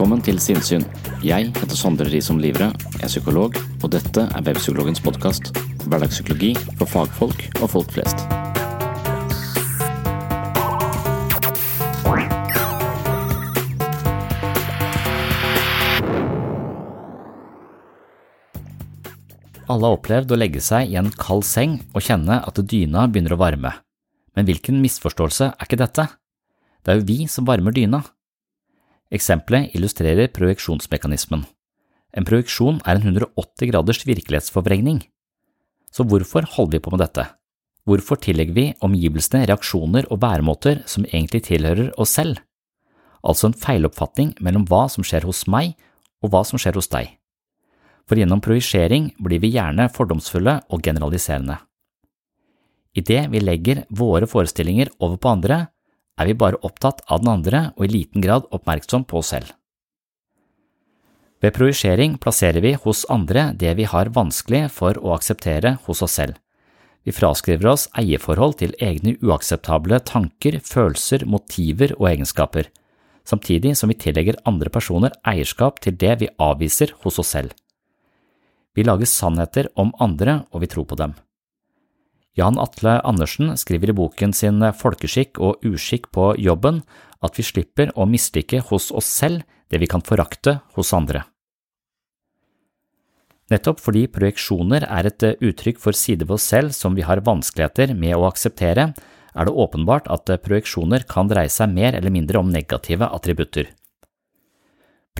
Velkommen til Sinnsyn. Jeg heter Sondre Risom Livre, jeg er psykolog, og dette er Webpsykologens podkast. Hverdagspsykologi for fagfolk og folk flest. Alle har opplevd å legge seg i en kald seng og kjenne at dyna begynner å varme. Men hvilken misforståelse er ikke dette? Det er jo vi som varmer dyna. Eksempelet illustrerer projeksjonsmekanismen. En projeksjon er en 180 graders virkelighetsforvrengning. Så hvorfor holder vi på med dette? Hvorfor tillegger vi omgivelsene reaksjoner og væremåter som egentlig tilhører oss selv? Altså en feiloppfatning mellom hva som skjer hos meg og hva som skjer hos deg. For gjennom projisering blir vi gjerne fordomsfulle og generaliserende. Idet vi legger våre forestillinger over på andre, er vi bare opptatt av den andre og i liten grad oppmerksom på oss selv. Ved projisering plasserer vi hos andre det vi har vanskelig for å akseptere hos oss selv. Vi fraskriver oss eierforhold til egne uakseptable tanker, følelser, motiver og egenskaper, samtidig som vi tillegger andre personer eierskap til det vi avviser hos oss selv. Vi lager sannheter om andre, og vi tror på dem. Jan Atle Andersen skriver i boken sin Folkeskikk og uskikk på jobben at vi slipper å mislike hos oss selv det vi kan forakte hos andre. Nettopp fordi projeksjoner er et uttrykk for sider ved oss selv som vi har vanskeligheter med å akseptere, er det åpenbart at projeksjoner kan dreie seg mer eller mindre om negative attributter.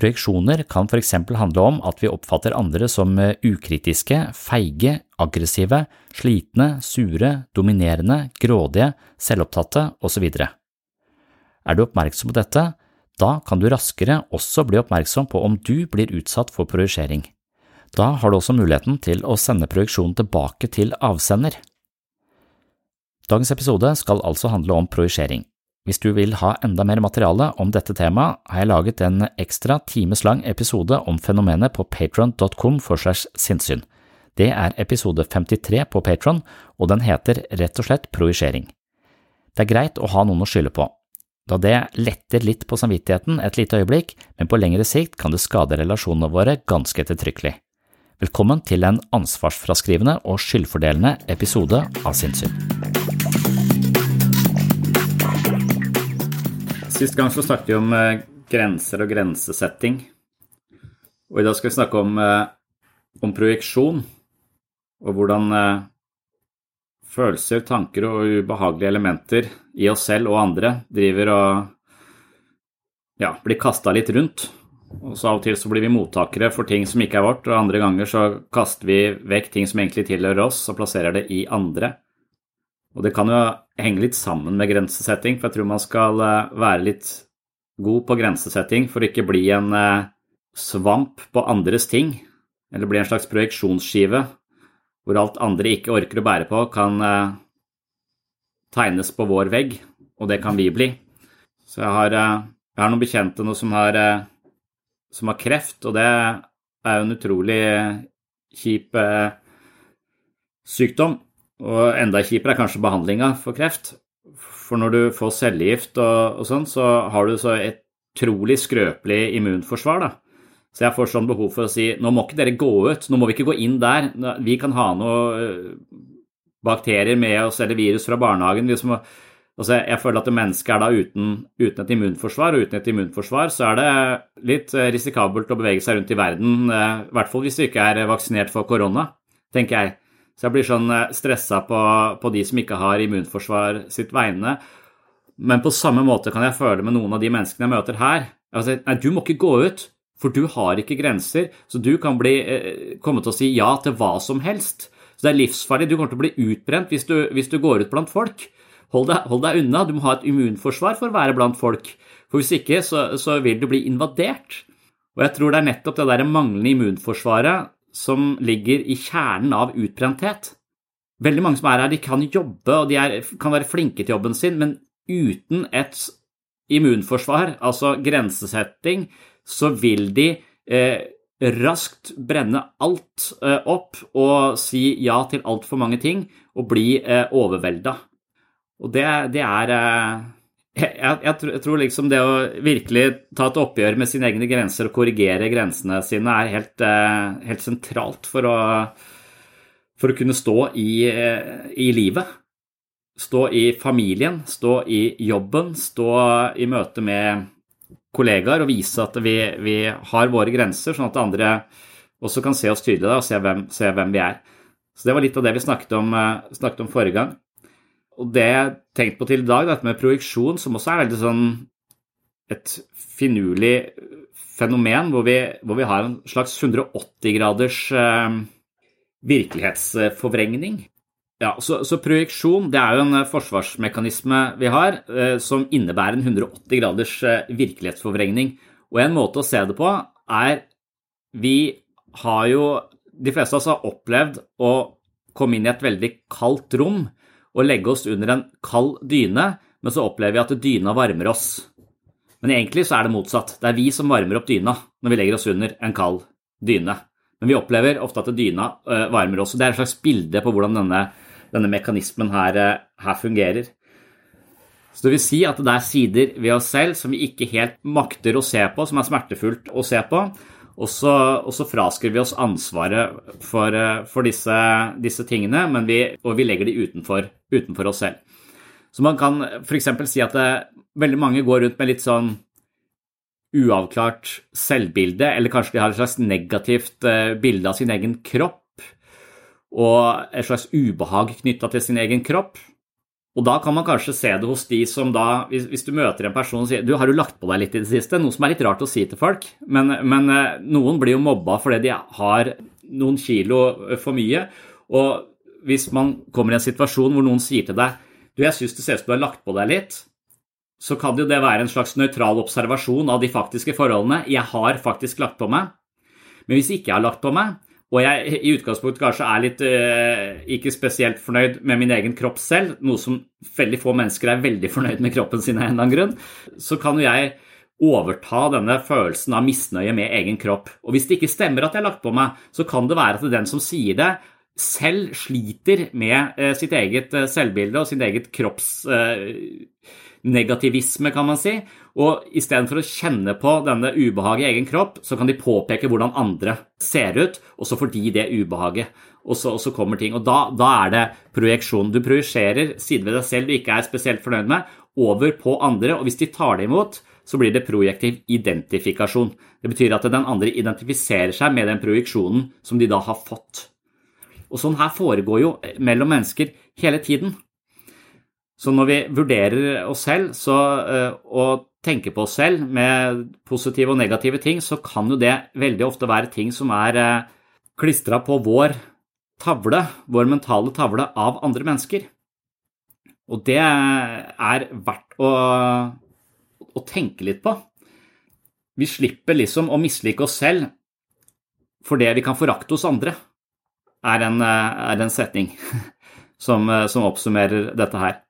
Projeksjoner kan for eksempel handle om at vi oppfatter andre som ukritiske, feige, aggressive, slitne, sure, dominerende, grådige, selvopptatte osv. Er du oppmerksom på dette, da kan du raskere også bli oppmerksom på om du blir utsatt for projisering. Da har du også muligheten til å sende projeksjonen tilbake til avsender. Dagens episode skal altså handle om projisering. Hvis du vil ha enda mer materiale om dette temaet, har jeg laget en ekstra timeslang episode om fenomenet på patron.com for segs sinnssyn. Det er episode 53 på Patron, og den heter rett og slett projisering. Det er greit å ha noen å skylde på, da det letter litt på samvittigheten et lite øyeblikk, men på lengre sikt kan det skade relasjonene våre ganske ettertrykkelig. Velkommen til en ansvarsfraskrivende og skyldfordelende episode av Sinnssyn. Sist gang så snakket vi om eh, grenser og grensesetting, og i dag skal vi snakke om, eh, om projeksjon, og hvordan eh, følelser, tanker og ubehagelige elementer i oss selv og andre driver og ja, blir kasta litt rundt. Og så av og til så blir vi mottakere for ting som ikke er vårt, og andre ganger så kaster vi vekk ting som egentlig tilhører oss, og plasserer det i andre. Og det kan jo henge litt sammen med grensesetting, for jeg tror man skal eh, være litt god på grensesetting for å ikke bli en eh, svamp på andres ting, eller bli en slags projeksjonsskive hvor alt andre ikke orker å bære på, kan eh, tegnes på vår vegg, og det kan vi bli. Så jeg har, jeg har noen bekjente nå som har, som har kreft, og det er jo en utrolig kjip sykdom. Og enda kjipere er kanskje behandlinga for kreft. For når du får cellegift og, og sånn, så har du så et utrolig skrøpelig immunforsvar, da. Så jeg får sånn behov for å si nå må ikke dere gå ut, nå må vi ikke gå inn der. Vi kan ha noe øh, bakterier med oss eller virus fra barnehagen. Liksom, altså jeg føler at mennesket er da uten, uten, et immunforsvar, og uten et immunforsvar så er det litt øh, risikabelt å bevege seg rundt i verden, øh, i hvert fall hvis du ikke er vaksinert for korona, tenker jeg. Så jeg blir sånn eh, stressa på, på, de som ikke har immunforsvar sitt vegne. Men på samme måte kan jeg føle med noen av de menneskene jeg møter her. Altså, nei, du må ikke gå ut, for du har ikke grenser. Så du kan bli, eh, komme til å si ja til hva som helst. Så det er livsfarlig. Du kommer til å bli utbrent hvis du, hvis du går ut blant folk. Hold deg, hold deg, unna. Du må ha et immunforsvar for å være blant folk. For hvis ikke, så, så vil du bli invadert. Og jeg tror det er nettopp det der manglende immunforsvaret som ligger i kjernen av utbrenthet. Veldig mange som er her, de kan jobbe og de er, kan være flinke til jobben sin, men uten et immunforsvar, altså grensesetting, så vil de eh, raskt brenne alt eh, opp og si ja til altfor mange ting og bli eh, overvelda. Og det, det er eh, jeg, jeg, jeg, tror liksom det å virkelig ta et oppgjør med sine egne grenser og korrigere grensene sine er helt, eh, helt sentralt for å, for å, kunne stå i, eh, i, livet. Stå i familien, stå i jobben, stå i møte med kollegaer og vise at vi, vi har våre grenser, sånn at andre også kan se oss tydelig og se hvem, se hvem vi er. Så det var litt av det vi snakket om, eh, snakket om forrige gang. Og det jeg tenkte på til i dag, dette med projeksjon, som også er veldig sånn et finurlig fenomen, hvor vi, hvor vi har en slags 180-graders eh, virkelighetsforvrengning. Ja, så, så projeksjon det er jo en forsvarsmekanisme vi har eh, som innebærer en 180 graders eh, virkelighetsforvrengning. Og en måte å se det på er Vi har jo De fleste av oss har opplevd å komme inn i et veldig kaldt rom og legge oss under en kald dyne, men så opplever vi at dyna varmer oss. Men egentlig så er det motsatt. Det er vi som varmer opp dyna når vi legger oss under en kald dyne. Men vi opplever ofte at dyna uh, varmer oss. Det er et slags bilde på hvordan denne, denne mekanismen her, uh, her, fungerer. Så det vil si at det er sider ved oss selv som vi ikke helt makter å se på, som er smertefullt å se på, og så, og så fraskriver vi oss ansvaret for, eh, for disse, disse, tingene, vi, og vi legger de utenfor, utenfor, oss selv. Så man kan f.eks. si at det, veldig mange går rundt med litt sånn uavklart selvbilde, eller kanskje de har et slags negativt eh, bilde av sin egen kropp, og et slags ubehag knytta til sin egen kropp. Og da kan man kanskje se det hos de som da, hvis, hvis, du møter en person og sier du har du lagt på deg litt i det siste, noe som er litt rart å si til folk, men, men eh, noen blir jo mobba fordi de har noen kilo for mye. Og hvis man kommer i en situasjon hvor noen sier til deg du, jeg syns det ser ut som du har lagt på deg litt, så kan det jo det være en slags nøytral observasjon av de faktiske forholdene. Jeg har faktisk lagt på meg. Men hvis jeg ikke har lagt på meg, og jeg i utgangspunktet kanskje er litt eh, ikke spesielt fornøyd med min egen kropp selv, noe som veldig få mennesker er veldig fornøyd med kroppen sin av en eller annen grunn, så kan jo jeg overta denne følelsen av misnøye med egen kropp. Og hvis det ikke stemmer at jeg har lagt på meg, så kan det være at den som sier det, selv sliter med eh, sitt eget eh, selvbilde og sitt eget kroppsnegativisme, eh, kan man si. Og istedenfor å kjenne på denne ubehaget i egen kropp, så kan de påpeke hvordan andre ser ut, og så får de det ubehaget. Og så, og så kommer ting. Og da, da er det projeksjon. Du projiserer sider ved deg selv du ikke er spesielt fornøyd med, over på andre, og hvis de tar det imot, så blir det projektiv identifikasjon. Det betyr at den andre identifiserer seg med den projeksjonen som de da har fått. Og sånn her foregår jo mellom mennesker hele tiden. Så når vi vurderer oss selv så, eh, og tenker på oss selv med positive og negative ting, så kan jo det veldig ofte være ting som er eh, klistra på vår tavle, vår mentale tavle, av andre mennesker. Og det er verdt å, å tenke litt på. Vi slipper liksom å mislike oss selv for det vi kan forakte hos andre, er en, er en setning som, som oppsummerer dette her.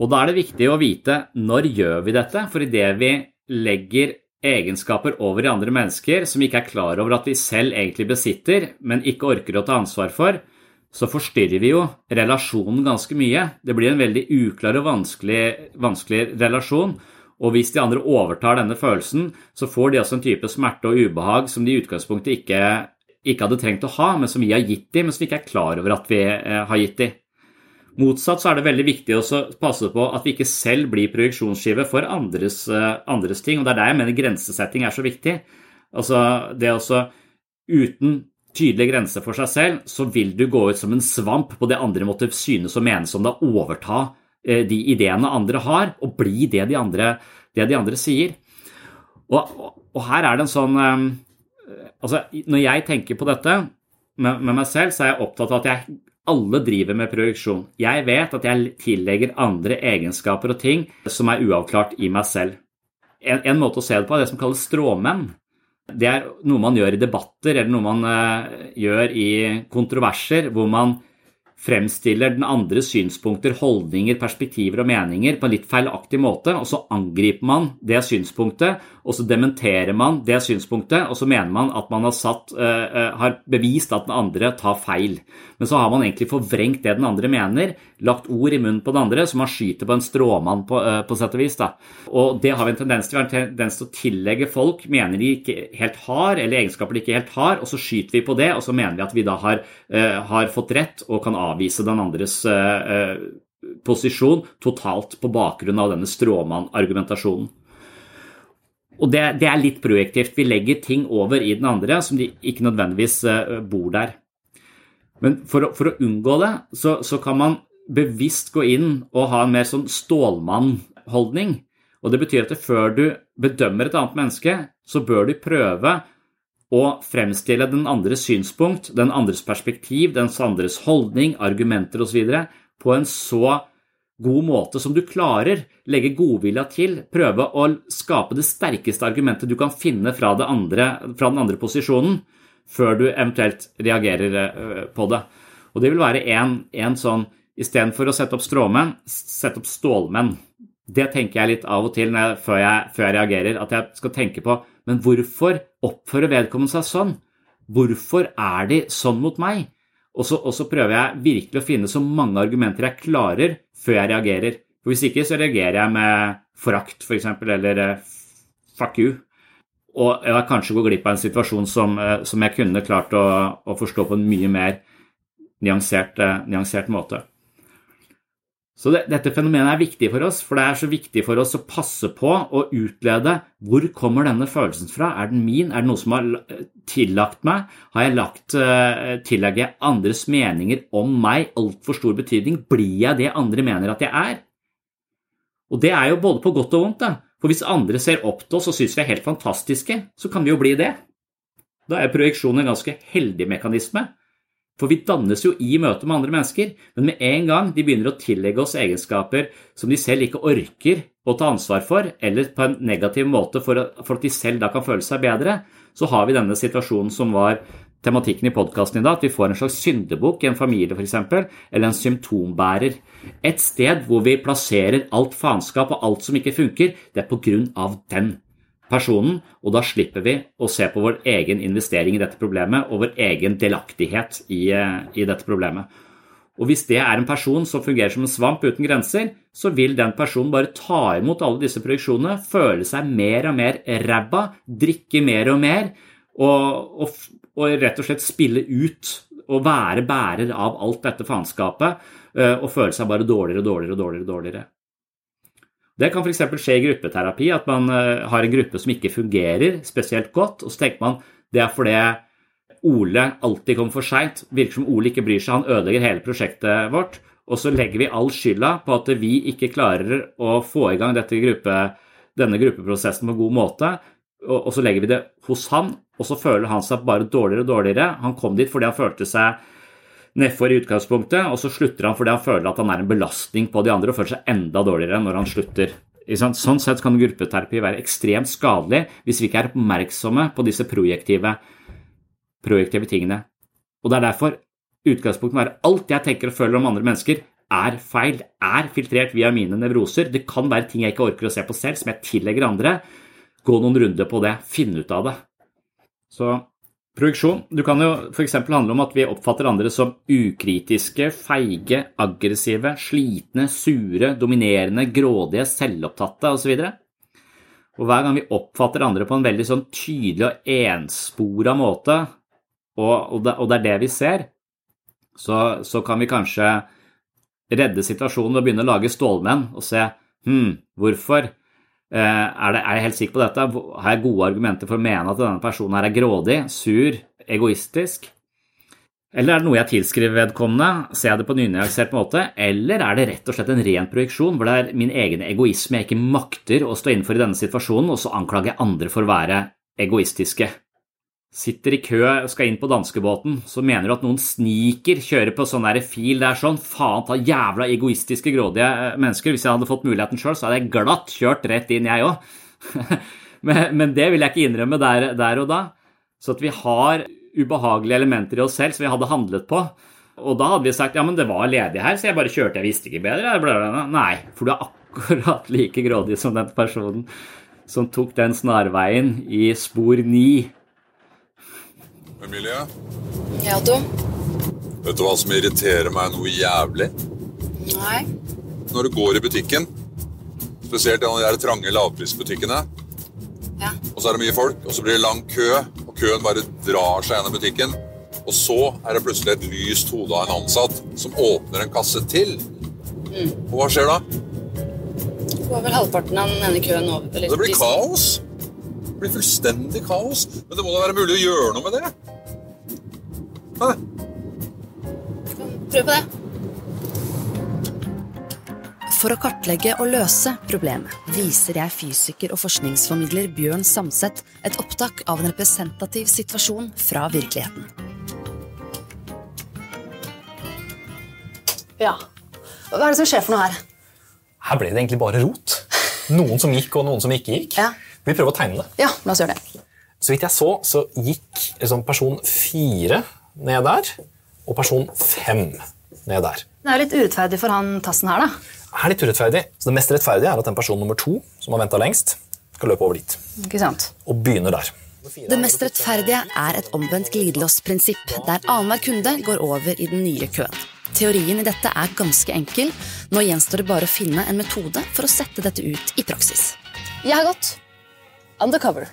Og da er det viktig å vite når gjør vi dette, for idet vi legger egenskaper over i andre mennesker som ikke er klar over at vi selv egentlig besitter, men ikke orker å ta ansvar for, så forstyrrer vi jo relasjonen ganske mye. Det blir en veldig uklar og vanskelig, vanskelig relasjon. Og hvis de andre overtar denne følelsen, så får de også en type smerte og ubehag som de i utgangspunktet ikke, ikke hadde trengt å ha, men som vi har gitt dem, men som vi ikke er klar over at vi eh, har gitt dem. Motsatt så er det veldig viktig å passe på at vi ikke selv blir projeksjonsskive for andres, eh, andres, ting. og Det er der jeg mener grensesetting er så viktig. Altså det også Uten tydelige grenser for seg selv, så vil du gå ut som en svamp på det andre måtte synes og mene som deg, overta eh, de ideene andre har, og bli det de andre, det de andre sier. Og, og, her er det en sånn eh, Altså, når jeg tenker på dette med, med meg selv, så er jeg opptatt av at jeg alle driver med projeksjon. Jeg vet at jeg tillegger andre egenskaper og ting som er uavklart i meg selv. En, en måte å se det på er det som kalles stråmenn. Det er noe man gjør i debatter eller noe man uh, gjør i kontroverser, hvor man fremstiller den andres synspunkter, holdninger, perspektiver og meninger på en litt feilaktig måte, og så angriper man det synspunktet, og så dementerer man det synspunktet, og så mener man at man har, satt, uh, har bevist at den andre tar feil. Men så har man egentlig forvrengt det den andre mener, lagt ord i munnen på den andre, så man skyter på en stråmann på, uh, på sett og vis. Da. Og det har vi en tendens til. Vi har en tendens til å tillegge folk mener de ikke helt har, eller egenskaper de ikke helt har, og så skyter vi på det, og så mener vi at vi da har, uh, har fått rett og kan avvise den andres uh, posisjon totalt på bakgrunn av denne stråmann-argumentasjonen. Og det, det, er litt projektivt. Vi legger ting over i den andre som de ikke nødvendigvis bor der. Men for å, for å unngå det, så, så, kan man bevisst gå inn og ha en mer sånn stålmann-holdning. Og det betyr at før du bedømmer et annet menneske, så bør du prøve å fremstille den andres synspunkt, den andres perspektiv, den andres holdning, argumenter osv. på en så god måte som du klarer. Legge godvilja til. Prøve å skape det sterkeste argumentet du kan finne fra, andre, fra den andre posisjonen før du eventuelt reagerer eh, på det. Og det vil være en, sånn Istedenfor å sette opp stråmenn, sette opp stålmenn. Det tenker jeg litt av og til jeg, før, jeg, før, jeg, reagerer, at jeg skal tenke på men hvorfor oppfører vedkommende seg sånn? Hvorfor er de sånn mot meg? Og så, og så prøver jeg virkelig å finne så mange argumenter jeg klarer før jeg reagerer. For Hvis ikke så reagerer jeg med forakt, f.eks., for eller eh, fuck you og jeg kanskje går glipp av en situasjon som, eh, som jeg kunne klart å, å, forstå på en mye mer nyansert, eh, nyansert måte. Så det, Dette fenomenet er viktig for oss, for det er så viktig for oss å passe på å utlede hvor kommer denne følelsen fra. Er den min? Er det noe som har tillagt meg? Har jeg lagt, uh, tillegger andres meninger om meg altfor stor betydning? Blir jeg det andre mener at jeg er? Og det er jo både på godt og vondt. da. For hvis andre ser opp til oss og syns vi er helt fantastiske, så kan vi jo bli det. Da er projeksjon en ganske heldig mekanisme. For vi dannes jo i møte med andre mennesker, men med en gang de begynner å tillegge oss egenskaper som de selv ikke orker å ta ansvar for, eller på en negativ måte for at de selv da kan føle seg bedre, så har vi denne situasjonen som var tematikken i podkasten i dag, at vi får en slags syndebukk i en familie f.eks., eller en symptombærer. Et sted hvor vi plasserer alt faenskap og alt som ikke funker, det er på grunn av den personen, og da slipper vi å se på vår egen investering i dette problemet og vår egen delaktighet i, eh, i dette problemet. Og Hvis det er en person som fungerer som en svamp uten grenser, så vil den personen bare ta imot alle disse projeksjonene, føle seg mer og mer ræva, drikke mer og mer, og, og, og rett og slett spille ut og være bærer av alt dette faenskapet eh, og føle seg bare dårligere og dårligere og dårligere. dårligere. Det kan f.eks. skje i gruppeterapi, at man eh, har en gruppe som ikke fungerer spesielt godt, og så tenker man det er fordi Ole alltid kommer for seint, virker som Ole ikke bryr seg, han ødelegger hele prosjektet vårt. Og så legger vi all skylda på at vi ikke klarer å få i gang gruppe, denne gruppeprosessen på god måte, og, så legger vi det hos han, og så føler han seg bare dårligere og dårligere. Han kom dit fordi han følte seg nedfor i utgangspunktet, og så slutter han fordi han føler at han er en belastning på de andre og føler seg enda dårligere når han slutter. Sånn sett kan gruppeterapi være ekstremt skadelig hvis vi ikke er oppmerksomme på disse projektive, projektive tingene. Og det er derfor utgangspunktet må være alt jeg tenker og føler om andre mennesker, er feil, er filtrert via mine nevroser. Det kan være ting jeg ikke orker å se på selv, som jeg tillegger andre. Gå noen runder på det, finne ut av det. Så Projeksjon du kan jo f.eks. handle om at vi oppfatter andre som ukritiske, feige, aggressive, slitne, sure, dominerende, grådige, selvopptatte osv. Og, hver gang vi oppfatter andre på en veldig sånn tydelig og enspora måte, og, det, er det vi ser, så, så, kan vi kanskje redde situasjonen ved å begynne å lage stålmenn og se hm, hvorfor er, det, er, jeg helt sikker på dette? Har jeg gode argumenter for å mene at denne personen her er grådig, sur, egoistisk? Eller er det noe jeg tilskriver vedkommende, ser jeg det på en nynyansert måte, eller er det rett og slett en ren projeksjon hvor det er min egen egoisme jeg ikke makter å stå innenfor i denne situasjonen, og så anklager jeg andre for å være egoistiske? Sitter i kø og skal inn på danskebåten, så mener du at noen sniker kjører på sånn der fil det er sånn, faen ta jævla egoistiske, grådige eh, mennesker. Hvis jeg hadde fått muligheten sjøl, så hadde jeg glatt kjørt rett inn, jeg òg. men, men, det vil jeg ikke innrømme der, der, og da. Så at vi har ubehagelige elementer i oss selv som vi hadde handlet på. Og da hadde vi sagt ja, men det var ledig her, så jeg bare kjørte, jeg visste ikke bedre. Nei, for du er akkurat like grådig som den personen som tok den snarveien i spor ni Emilie? Ja, du? Vet du hva som irriterer meg noe jævlig? Nei. Når du går i butikken, spesielt i de trange lavprisbutikkene, ja. og så er det mye folk, og så blir det lang kø, og køen bare drar seg gjennom butikken, og så er det plutselig et lyst hode av en ansatt som åpner en kasse til. Mm. Og hva skjer da? Det Går vel halvparten av den ene køen over. Det blir kaos. Det blir fullstendig kaos. Men det må da være mulig å gjøre noe med det? Hæ? Prøv på det. For å kartlegge og løse problemet viser jeg fysiker og forskningsformidler Bjørn Samset et opptak av en representativ situasjon fra virkeligheten. Ja. Hva er det som skjer for noe her? Her ble det egentlig bare rot. Noen som gikk, og noen som ikke gikk. Ja. Vi prøver å tegne det. Ja, la oss gjøre det. Så vidt jeg så, så gikk liksom, person fire ned der, og person fem ned der. Det er litt urettferdig for han tassen her, da. Det er litt urettferdig. Så det mest rettferdige er at den person nummer to, som har venta lengst, skal løpe over dit. Ikke sant? Og begynner der. Det mest rettferdige er et omvendt glidelåsprinsipp, der annenhver kunde går over i den nye køen. Teorien i dette er ganske enkel. Nå gjenstår det bare å finne en metode for å sette dette ut i praksis. Jeg har gått undercover.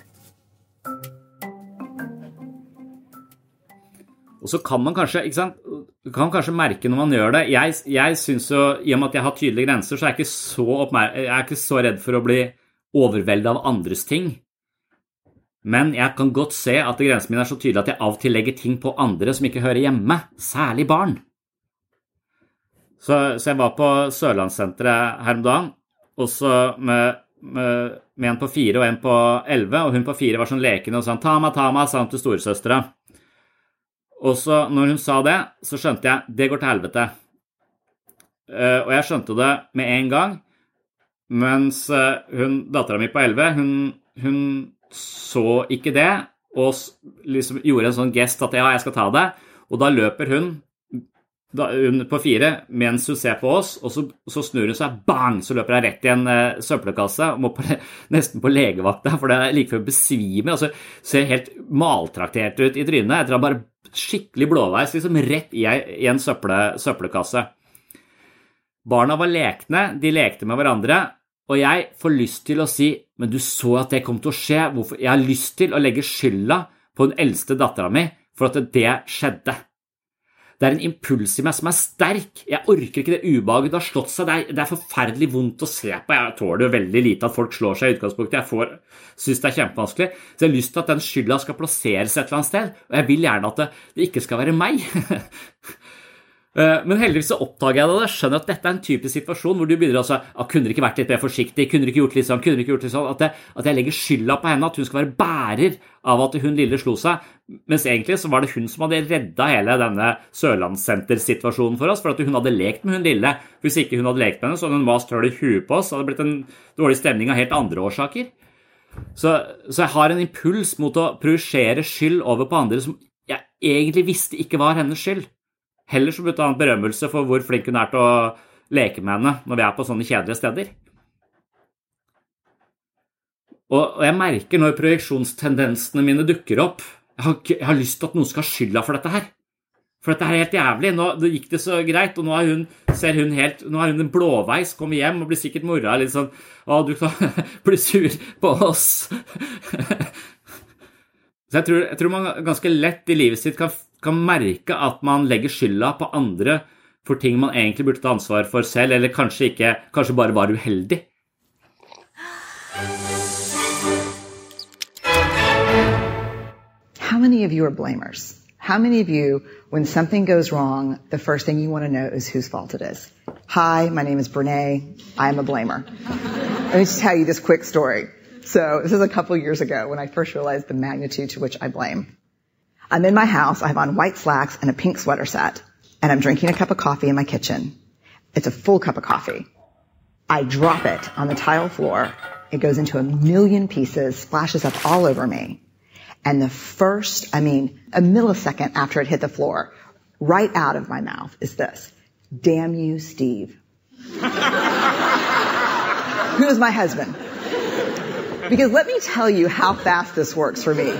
Og så kan man kanskje kan kanskje merke når man gjør det Jeg, jeg synes jo, I og med at jeg har tydelige grenser, så er jeg ikke så, jeg er ikke så redd for å bli overveldet av andres ting. Men jeg kan godt se at grensen min er så tydelig at jeg av og til legger ting på andre som ikke hører hjemme, særlig barn. Så, så jeg var på Sørlandssenteret her om dagen, også med, med, med, en på fire og en på elleve, og hun på fire var sånn lekende og sånn 'ta meg, ta meg', sa hun til storesøstera. Og så når hun sa det, så skjønte jeg det går til helvete. Uh, og jeg skjønte det med en gang, mens uh, hun, dattera mi på 11 hun, hun, så ikke det og liksom gjorde en sånn gest at ja, jeg skal ta det. Og da løper hun, da, hun på fire mens hun ser på oss, og så, så snur hun seg, bang, så løper hun rett i en uh, søppelkasse må på, nesten på legevakta, for det er like før besvimer. Altså, ser helt maltraktert ut i trynet etter å ha bare skikkelig blåveis, liksom rett i, i en søpple, søppelkasse. Barna var lekne, de lekte med hverandre, og jeg får lyst til å si men du så at det kom til å skje, Hvorfor? jeg har lyst til å legge skylda på den eldste dattera mi for at det skjedde. Det er en impuls i meg som er sterk. Jeg orker ikke det ubehaget det har slått seg. Det er, det er, forferdelig vondt å se på. Jeg tåler jo veldig lite at folk slår seg i utgangspunktet. Jeg syns det er kjempevanskelig. Så jeg har lyst til at den skylda skal plasseres et eller annet sted. Og jeg vil gjerne at det, det ikke skal være meg. Eh, Men heldigvis så oppdager jeg det, og jeg skjønner at dette er en typisk situasjon hvor du begynner altså, ah, kunne dere ikke vært litt mer forsiktig, kunne dere ikke gjort litt sånn, kunne dere ikke gjort litt sånn, at jeg, at jeg legger skylda på henne, at hun skal være bærer av at hun lille slo seg, mens egentlig så var det hun som hadde redda hele denne Sørlandssenter-situasjonen for oss, for at hun hadde lekt med hun lille. Hvis ikke hun hadde lekt med henne, så hadde hun mast høl i huet på oss, så hadde det blitt en dårlig stemning av helt andre årsaker. Så, så jeg har en impuls mot å projisere skyld over på andre som jeg egentlig visste ikke var hennes skyld. Heller som uten berømmelse for hvor flink hun er til å leke med henne når vi er på sånne kjedelige steder. Og, jeg merker når projeksjonstendensene mine dukker opp jeg har, jeg har lyst til at noen skal ha skylda for dette her. For dette er helt jævlig. Nå det gikk det så greit, og nå er hun, ser hun helt, nå er hun en blåveis, kommer hjem og blir sikkert mora litt sånn Å, du kan bli sur på oss. Så jeg tror, jeg tror man ganske lett i livet sitt kan, kan merke at man legger skylda på andre for ting man egentlig burde ta ansvar for selv, eller kanskje ikke, kanskje bare var uheldig. How many of you are blamers? How many of you, when something goes wrong, the first thing you want to know is whose fault it is? Hi, my name is Brene. I am a blamer. Let me just tell you this quick story. So this is a couple years ago when I first realized the magnitude to which I blame. I'm in my house. I have on white slacks and a pink sweater set, and I'm drinking a cup of coffee in my kitchen. It's a full cup of coffee. I drop it on the tile floor. It goes into a million pieces, splashes up all over me. And the first, I mean, a millisecond after it hit the floor, right out of my mouth is this. Damn you, Steve. Who is my husband? Because let me tell you how fast this works for me.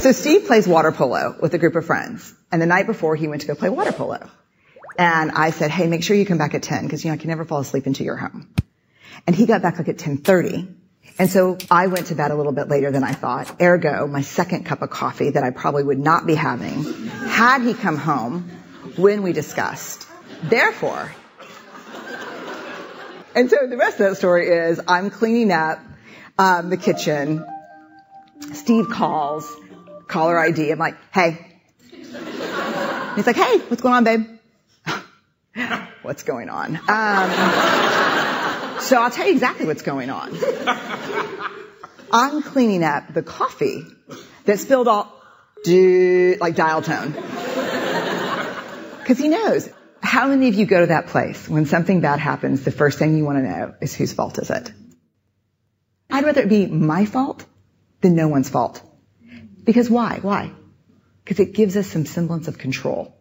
So Steve plays water polo with a group of friends. And the night before he went to go play water polo. And I said, hey, make sure you come back at 10 because, you know, I can never fall asleep until you're home. And he got back like at 1030. And so I went to bed a little bit later than I thought. Ergo, my second cup of coffee that I probably would not be having had he come home when we discussed. Therefore, and so the rest of that story is I'm cleaning up um, the kitchen. Steve calls, caller ID. I'm like, hey. He's like, hey, what's going on, babe? what's going on? Um, so I'll tell you exactly what's going on. I'm cleaning up the coffee that spilled all, dude, like dial tone. Because he knows. How many of you go to that place when something bad happens, the first thing you want to know is whose fault is it? I'd rather it be my fault than no one's fault. Because why? Why? Because it gives us some semblance of control.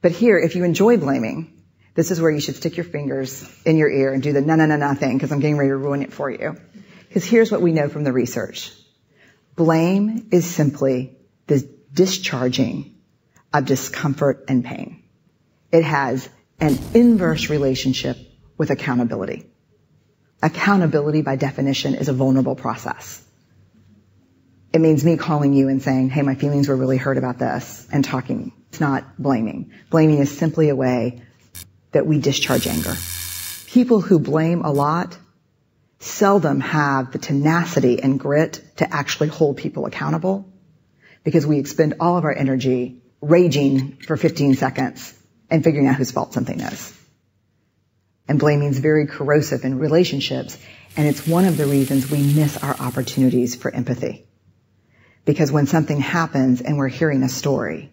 But here, if you enjoy blaming, this is where you should stick your fingers in your ear and do the no, no, no, na thing because I'm getting ready to ruin it for you. Because here's what we know from the research. Blame is simply the discharging of discomfort and pain. It has an inverse relationship with accountability. Accountability by definition is a vulnerable process. It means me calling you and saying, hey, my feelings were really hurt about this and talking. It's not blaming. Blaming is simply a way that we discharge anger. People who blame a lot seldom have the tenacity and grit to actually hold people accountable because we expend all of our energy raging for 15 seconds and figuring out whose fault something is. And blaming is very corrosive in relationships, and it's one of the reasons we miss our opportunities for empathy. Because when something happens and we're hearing a story,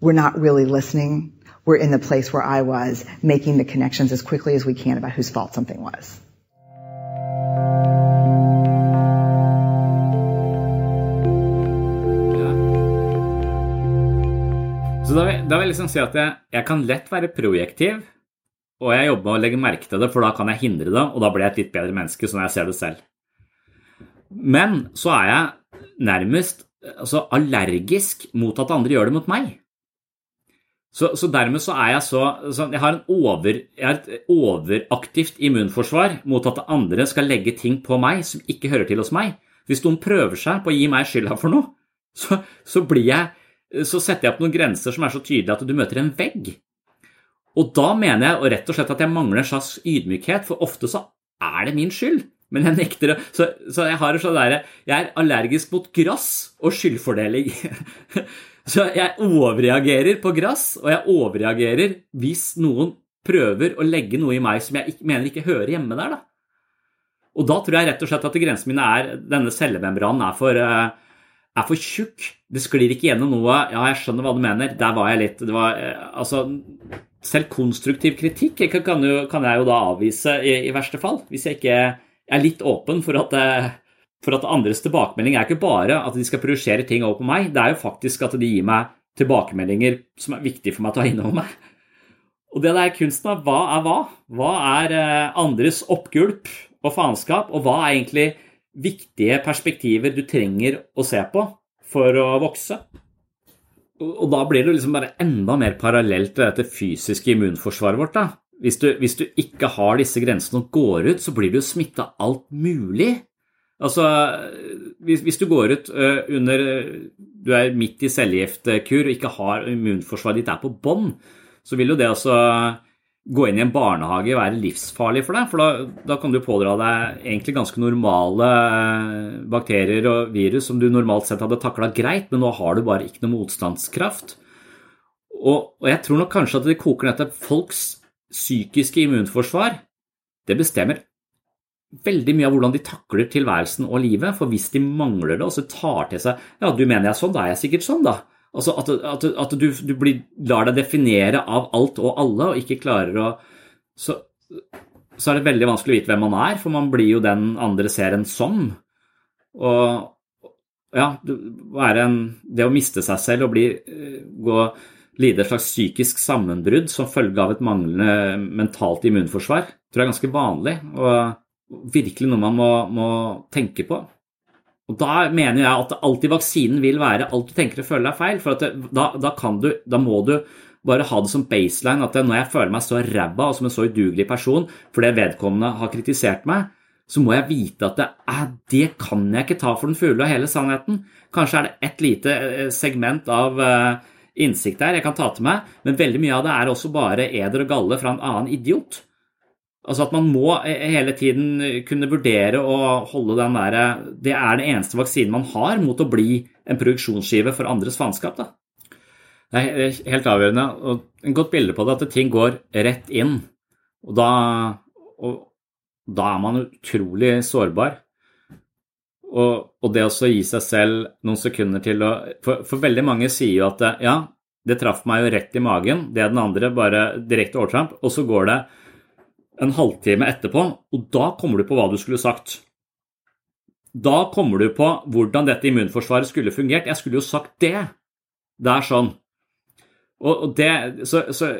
we're not really listening. We're in the place where I was, making the connections as quickly as we can about whose fault something was. Så da da vil jeg liksom si at jeg, jeg kan lett være projektiv, og jeg jobber med å legge merke til det, for da kan jeg hindre det, og da blir jeg et litt bedre menneske, sånn jeg ser det selv. Men så er jeg nærmest altså, allergisk mot at andre gjør det mot meg. Så, så dermed så er jeg så, så Jeg har, over, jeg har et overaktivt immunforsvar mot at andre skal legge ting på meg som ikke hører til hos meg. Hvis noen prøver seg på å gi meg skylda for noe, så, så jeg så setter jeg opp noen grenser som er så tydelige at du møter en vegg. Og da mener jeg og rett og slett at jeg mangler en slags ydmykhet, for ofte så er det min skyld. Men jeg nekter å Så, så jeg har sånn derre Jeg er allergisk mot grass og skyldfordeling. Så jeg overreagerer på gress, og jeg overreagerer hvis noen prøver å legge noe i meg som jeg ikke, mener ikke hører hjemme der. da. Og da tror jeg rett og slett at grensen min er denne cellemembranen er for, eh, er for tjukk. Det sklir ikke gjennom noe. Ja, jeg skjønner hva du mener. Der var jeg litt det var, eh, altså, Selv konstruktiv kritikk kan, jo, kan jeg jo da avvise i, i, verste fall. Hvis jeg ikke er litt åpen for at, eh, for at andres tilbakemelding er ikke bare at de skal projisere ting over på meg, det er jo faktisk at de gir meg tilbakemeldinger som er viktige for meg å ta inn over meg. Og det der kunsten av hva er hva? Hva er andres oppgulp og faenskap, og hva er egentlig viktige perspektiver du trenger å se på for å vokse? Og da blir det liksom bare enda mer parallelt til dette fysiske immunforsvaret vårt. da. Hvis du, hvis du ikke har disse grensene og går ut, så blir du smitta alt mulig. Altså, hvis, hvis, du går ut under Du er midt i cellegiftkur og ikke har immunforsvaret ditt er på bånn, så vil jo det altså gå inn i en barnehage være livsfarlig for deg. For da, da, kan du pådra deg egentlig ganske normale eh, bakterier og virus som du normalt sett hadde takla greit, men nå har du bare ikke noe motstandskraft. Og, og jeg tror nok kanskje at det koker ned til folks psykiske immunforsvar. Det bestemmer veldig mye av hvordan de takler tilværelsen og livet. For hvis de mangler det, og så tar til seg Ja, du mener jeg er sånn, da er jeg sikkert sånn, da. Altså at, at, at du, du blir, lar deg definere av alt og alle, og ikke klarer å så, så, er det veldig vanskelig å vite hvem man er, for man blir jo den andre ser en som. Og ja, en, det å miste seg selv og bli, gå, lide et slags psykisk sammenbrudd som følge av et manglende mentalt immunforsvar, tror jeg er ganske vanlig, og virkelig noe man må, må tenke på. Og Da mener jeg at alt i vaksinen vil være alt du tenker og føler er feil. For det, da, da, du, da, må du bare ha det som baseline at når jeg føler meg så ræva og som en så udugelig person fordi vedkommende har kritisert meg, så må jeg vite at det, det kan jeg ikke ta for den fugle og hele sannheten. Kanskje er det et lite eh, segment av uh, innsikt der jeg kan ta til meg, men veldig mye av det er også bare eder og galle fra en annen idiot. Altså at man må eh, hele tiden kunne vurdere å holde den derre Det er den eneste vaksinen man har mot å bli en produksjonsskive for andres faenskap. Det er helt avgjørende. Og en godt bilde på det at ting går rett inn. Og da, og da er man utrolig sårbar. Og, og, det å gi seg selv noen sekunder til å for, for, veldig mange sier jo at ja, det traff meg jo rett i magen, det er den andre bare direkte overtramp, og så går det en halvtime etterpå, og da kommer du på hva du skulle sagt. Da kommer du på hvordan dette immunforsvaret skulle fungert. Jeg skulle jo sagt det. Det er sånn. Og det, så, så,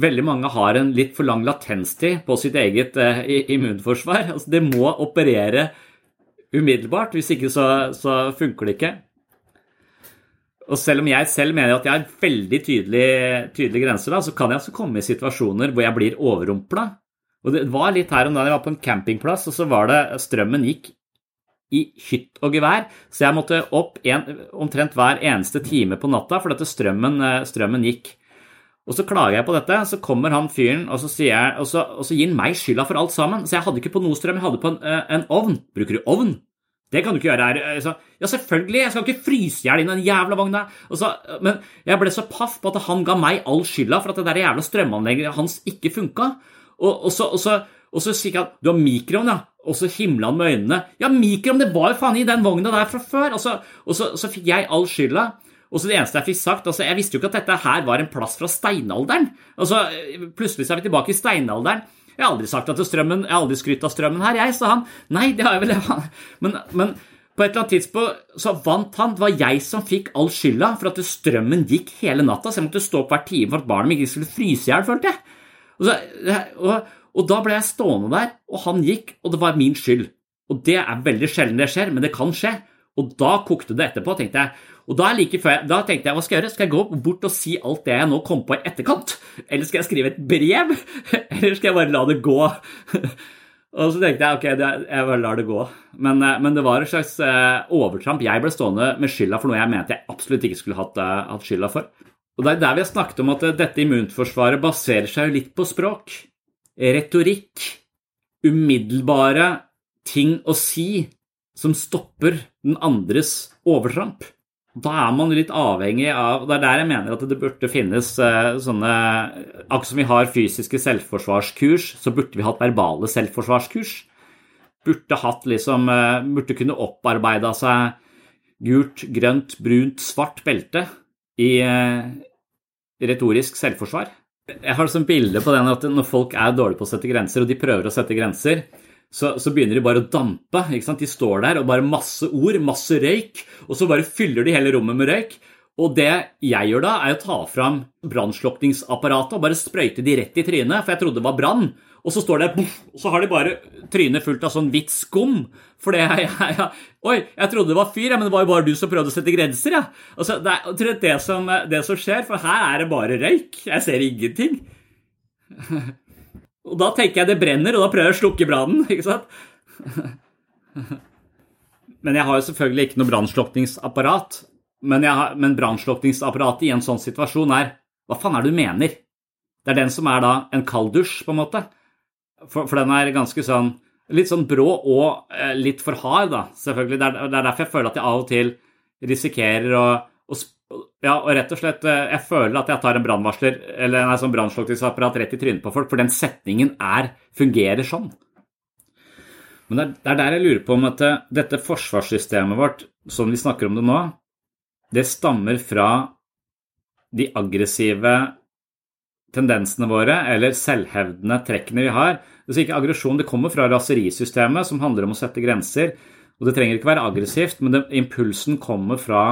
veldig mange har en litt for lang latenstid på sitt eget eh, immunforsvar. Altså, det må operere umiddelbart, hvis ikke så, så, funker det ikke. Og selv om jeg selv mener at jeg har veldig tydelige, tydelige grenser, da, så kan jeg også komme i situasjoner hvor jeg blir overrumpla og det var litt her om dagen, jeg var på en campingplass, og så var det Strømmen gikk i hytt og gevær, så jeg måtte opp en, omtrent hver eneste time på natta fordi strømmen, strømmen gikk. Og så klager jeg på dette, så kommer han fyren og så, jeg, og, så, og så, gir han meg skylda for alt sammen. Så jeg hadde ikke på noe strøm, jeg hadde på en, eh, en ovn. Bruker du ovn? Det kan du ikke gjøre her. Eh, så, ja, selvfølgelig, jeg skal ikke fryse i hjel i den jævla vogna. Så, men jeg ble så paff på at han ga meg all skylda for at det der jævla strømanlegget hans ikke funka. Og, og, så, og, så, og så sier han du har mikroen, ja. Og så himla han med øynene. Ja, mikroen, det var jo faen i den vogna der fra før. Og så, så, så fikk jeg all skylda. Og så det eneste jeg fikk sagt, altså Jeg visste jo ikke at dette her var en plass fra steinalderen. Altså, Plutselig så er vi tilbake i steinalderen. Jeg har aldri sagt at strømmen, jeg har aldri skrytt av strømmen her, jeg, sa han. Nei, det har jeg vel. Men, men på et eller annet tidspunkt så vant han. Det var jeg som fikk all skylda for at strømmen gikk hele natta. Så jeg måtte stå opp hver time for at barna mine ikke skulle fryse i hjel, følte jeg. Og, så, og, og, da ble jeg stående der, og han gikk, og det var min skyld. Og det er veldig sjelden det skjer, men det kan skje. Og da kokte det etterpå, tenkte jeg. Og da, like før, da tenkte jeg hva skal jeg gjøre? Skal jeg gå bort og si alt det jeg nå kom på i etterkant? Eller skal jeg skrive et brev? Eller skal jeg bare la det gå? Og så tenkte jeg ok, jeg bare lar det gå. Men, eh, men det var et slags eh, overtramp. Jeg ble stående med skylda for noe jeg mente jeg absolutt ikke skulle hatt, eh, hatt skylda for. Og Det er der vi har snakket om at dette immunforsvaret baserer seg litt på språk. Retorikk. Umiddelbare ting å si som stopper den andres overtramp. Da er man litt avhengig av Det er der jeg mener at det burde finnes eh, sånne Akkurat som vi har fysiske selvforsvarskurs, så burde vi hatt verbale selvforsvarskurs. Burde hatt liksom eh, Burde kunne opparbeida seg gult, grønt, brunt, svart belte i eh, retorisk selvforsvar. Jeg har sånn bilde på den at når folk er dårlige på å sette grenser, og de prøver å sette grenser, så, så, begynner de bare å dampe. De står der og bare masse ord, masse røyk, og så bare fyller de hele rommet med røyk. Og det jeg gjør da, er å ta fram brannslukningsapparatet og bare sprøyte de rett i trynet, for jeg trodde det var brann. Og så står det og så har de bare trynet fullt av sånn hvitt skum. For det jeg, jeg, Oi, jeg trodde det var fyr, men det var jo bare du som prøvde å sette grenser, ja. Altså, det er det som, det som skjer, for her er det bare røyk. Jeg ser ingenting. Og da tenker jeg det brenner, og da prøver jeg å slukke brannen, ikke sant? Men jeg har jo selvfølgelig ikke noe brannslukningsapparat. Men, har, men brannslukningsapparatet i en sånn situasjon er Hva faen er det du mener? Det er den som er da en kalddusj, på en måte. For, for, den er ganske sånn Litt sånn brå og eh, litt for hard, da, selvfølgelig. Det er, det er, derfor jeg føler at jeg av og til risikerer å, å ja, og rett og slett eh, Jeg føler at jeg tar en brannvarsler eller en sånn brannslukningsapparat rett i trynet på folk, for den setningen er, fungerer sånn. Men det er, er der jeg lurer på om at eh, dette forsvarssystemet vårt, sånn vi snakker om det nå, det stammer fra de aggressive tendensene våre eller selvhevdende trekkene vi har. Det er ikke aggresjon, det kommer fra raserisystemet, som handler om å sette grenser. Og det trenger ikke være aggressivt, men det, impulsen kommer fra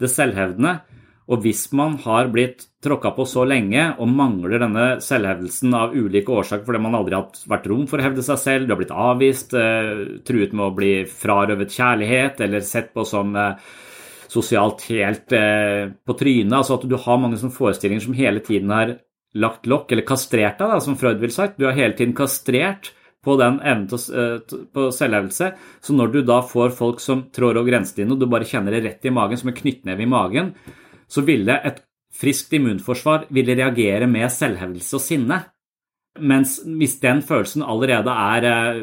det selvhevdende. Og hvis man har blitt tråkka på så lenge og mangler denne selvhevdelsen av ulike årsaker fordi man aldri har vært rom for å hevde seg selv, du har blitt avvist, eh, truet med å bli frarøvet kjærlighet eller sett på som eh, sosialt helt eh, på trynet, altså at du har mange forestillinger som hele tiden har lagt lokk, eller kastrert deg, som Freud ville sagt. Du har hele tiden kastrert på den evnen til selvhevelse. Så når du da får folk som trår over grensene dine, og du bare kjenner det rett i magen, som en knyttneve i magen, så ville et friskt immunforsvar ville reagere med selvhevdelse og sinne. Mens hvis den følelsen allerede er uh,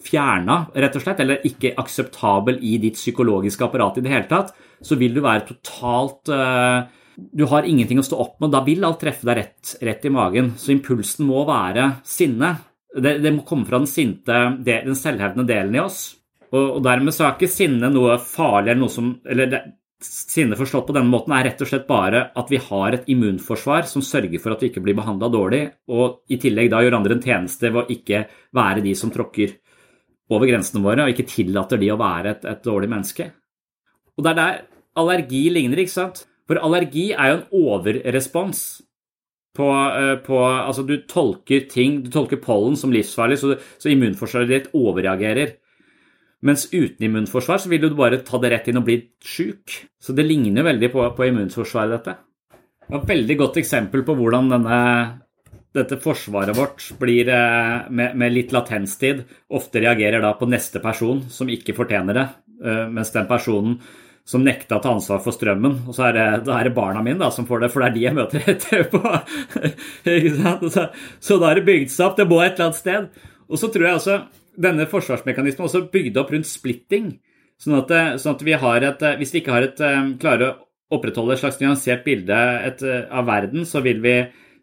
fjerna, rett og slett, eller ikke akseptabel i ditt psykologiske apparat i det hele tatt, så vil du være totalt uh, du har ingenting å stå opp med, da vil alt treffe deg rett, rett i magen. Så impulsen må være sinne. Det, det må komme fra den sinte, den selvhevdende delen i oss. Og, dermed så er ikke sinne noe farlig eller noe som eller det, Sinne forstått på denne måten er rett og slett bare at vi har et immunforsvar som sørger for at vi ikke blir behandla dårlig, og i tillegg da gjør andre en tjeneste ved å ikke være de som tråkker over grensene våre, og ikke tillater de å være et, et dårlig menneske. Og det er der allergi ligner, ikke sant? For allergi er jo en overrespons på, eh, på, Altså, du tolker ting Du tolker pollen som livsfarlig, så, så immunforsvaret ditt overreagerer. Mens uten immunforsvar så vil du bare ta det rett inn og bli sjuk. Så det ligner veldig på, på immunforsvaret, dette. Det var et veldig godt eksempel på hvordan denne, dette forsvaret vårt blir eh, med, med, litt latenstid ofte reagerer da på neste person som ikke fortjener det, eh, mens den personen som nekta å ta ansvar for strømmen. Og så er det, er det barna mine da, som får det, for det er de jeg møter etterpå. så, så da er det bygd seg opp. Det må et eller annet sted. Og så tror jeg også denne forsvarsmekanismen også bygd opp rundt splitting. Sånn at, sånn at vi et, hvis vi ikke har et, klare klarer å opprettholde et slags nyansert bilde et, eh, av verden, så vil vi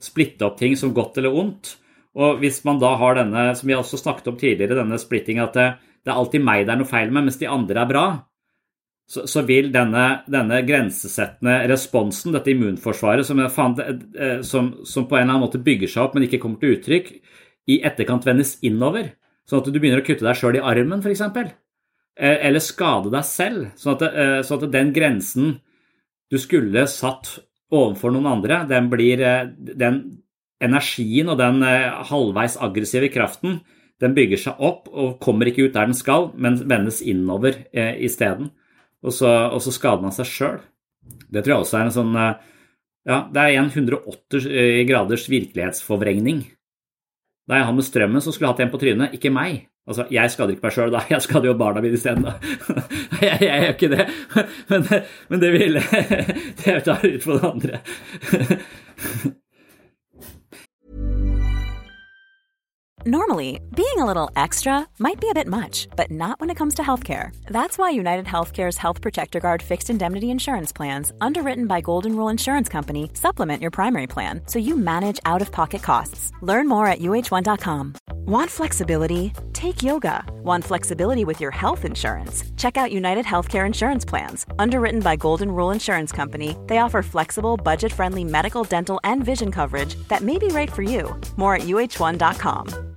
splitte opp ting som godt eller ondt. Og hvis man da har denne, som vi også snakket om tidligere, denne splitting at det, det er alltid meg det er noe feil med, mens de andre er bra, så, så vil denne, denne, grensesettende responsen, dette immunforsvaret, som, eh, som, som, på en eller annen måte bygger seg opp, men ikke kommer til uttrykk, i etterkant vendes innover. Sånn at du begynner å kutte deg sjøl i armen, f.eks. Eh, eller skade deg selv. Sånn at, eh, sånn at, den grensen du skulle satt overfor noen andre, den blir Den energien og den halvveis aggressive kraften, den bygger seg opp og kommer ikke ut der den skal, men vendes innover eh, isteden og og så skader man seg sjøl. Det tror jeg også er en sånn eh, Ja, det er en 180 eh, graders virkelighetsforvrengning. Da jeg han med strømmen, så skulle jeg hatt en på trynet, ikke meg. Altså, Jeg skader ikke meg sjøl, da. Jeg skader jo barna mine isteden. jeg, jeg gjør ikke det. Men, men det ville Det tar ut på det andre. Normally, being a little extra might be a bit much, but not when it comes to healthcare. That's why United Healthcare's Health Protector Guard fixed indemnity insurance plans, underwritten by Golden Rule Insurance Company, supplement your primary plan so you manage out of pocket costs. Learn more at uh1.com. Want flexibility? Take yoga. Want flexibility with your health insurance? Check out United Healthcare Insurance Plans. Underwritten by Golden Rule Insurance Company, they offer flexible, budget friendly medical, dental, and vision coverage that may be right for you. More at uh1.com.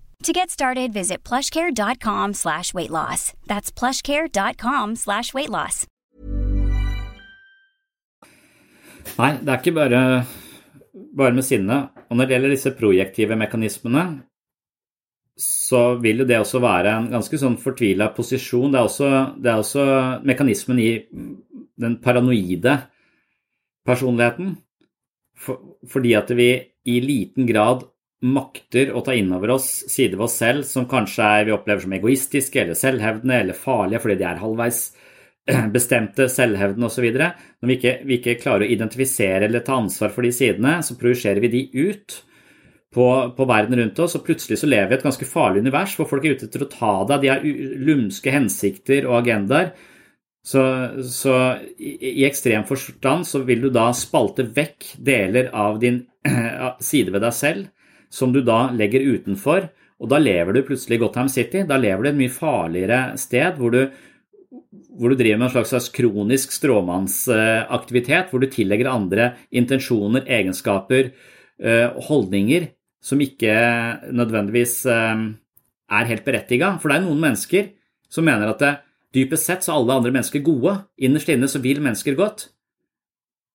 To get started, visit plushcare.com slash weight loss. That's plushcare.com slash weight loss. Nei, det er ikke bare, bare med sinne. Og når det gjelder disse projektive mekanismene, så vil jo det også være en ganske sånn fortvila posisjon. Det er, også, det er også mekanismen i den paranoide personligheten. For, fordi at vi i liten grad makter å ta inn over oss sider ved oss selv som kanskje er, vi opplever som egoistiske eller selvhevdende eller farlige fordi de er halvveis bestemte, selvhevdende osv. Når vi ikke, vi ikke klarer å identifisere eller ta ansvar for de sidene, så projiserer vi de ut på, på, verden rundt oss, og plutselig så lever vi i et ganske farlig univers hvor folk er ute etter å ta deg, de har lumske hensikter og agendaer. Så, så i, i, ekstrem forstand så vil du da spalte vekk deler av din side ved deg selv som du da legger utenfor, og da lever du plutselig i Gotham City. Da lever du et mye farligere sted hvor du, hvor du driver med en slags, kronisk stråmannsaktivitet, hvor du tillegger andre intensjoner, egenskaper, eh, holdninger som ikke nødvendigvis eh, er helt berettiga. For det er noen mennesker som mener at det, dypest sett så er alle andre mennesker gode. Innerst inne så vil mennesker godt.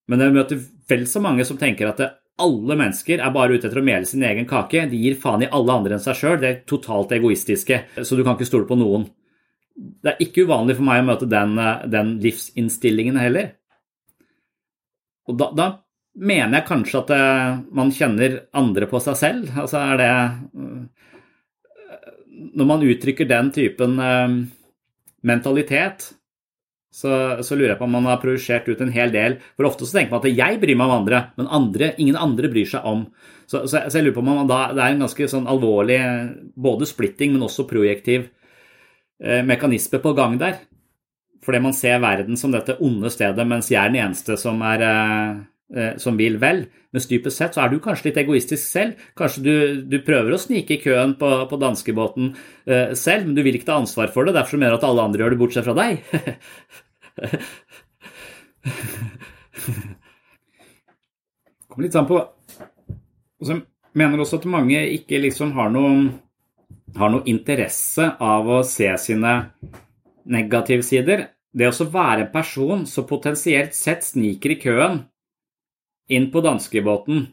Men jeg møter vel så mange som tenker at det, alle mennesker er bare ute etter å mele sin egen kake. De gir faen i alle andre enn seg sjøl. Det er totalt egoistiske, så du kan ikke stole på noen. Det er ikke uvanlig for meg å møte den, den livsinnstillingen heller. Og da, da, mener jeg kanskje at eh, man kjenner andre på seg selv. Altså er det eh, Når man uttrykker den typen eh, mentalitet, så, så, lurer jeg på om man har projisert ut en hel del. For ofte så tenker man at jeg bryr meg om andre, men andre, ingen andre bryr seg om. Så, så, så jeg lurer på om man da, det er en ganske sånn alvorlig både splitting, men også projektiv eh, mekanisme på gang der. Fordi man ser verden som dette onde stedet, mens jeg er den eneste som, er, eh, eh som vil vel. Mens dypest sett så er du kanskje litt egoistisk selv. Kanskje du, du prøver å snike i køen på, på danskebåten eh, selv, men du vil ikke ta ansvar for det. Derfor mener du at alle andre gjør det bortsett fra deg. Kommer litt an på Og så mener også at mange ikke liksom har noen, har noen interesse av å se sine negative sider. Det å være en person som potensielt sett sniker i køen inn på danskebåten,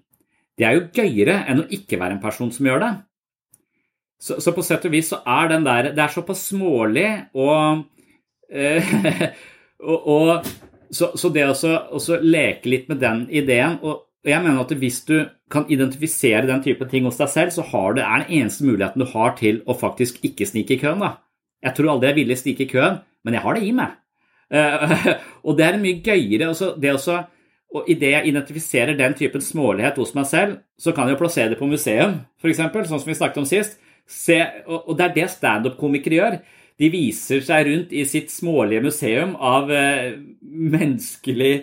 det er jo gøyere enn å ikke være en person som gjør det. Så, så på sett og vis så er den der Det er såpass smålig og eh, Og, og, så, så, det å leke litt med den ideen og jeg mener at Hvis du kan identifisere den type ting hos deg selv, så har det, er den eneste muligheten du har til å faktisk ikke snike i køen. da. Jeg tror aldri jeg ville snike i køen, men jeg har det i meg. Uh, og det er mye gøyere. Altså, det også, og Idet jeg identifiserer den typen smålighet hos meg selv, så kan jeg plassere det på museum, f.eks., sånn som vi snakket om sist. Se, og, og det er det standup-komikere gjør. De viser seg rundt i sitt smålige museum av eh, menneskelig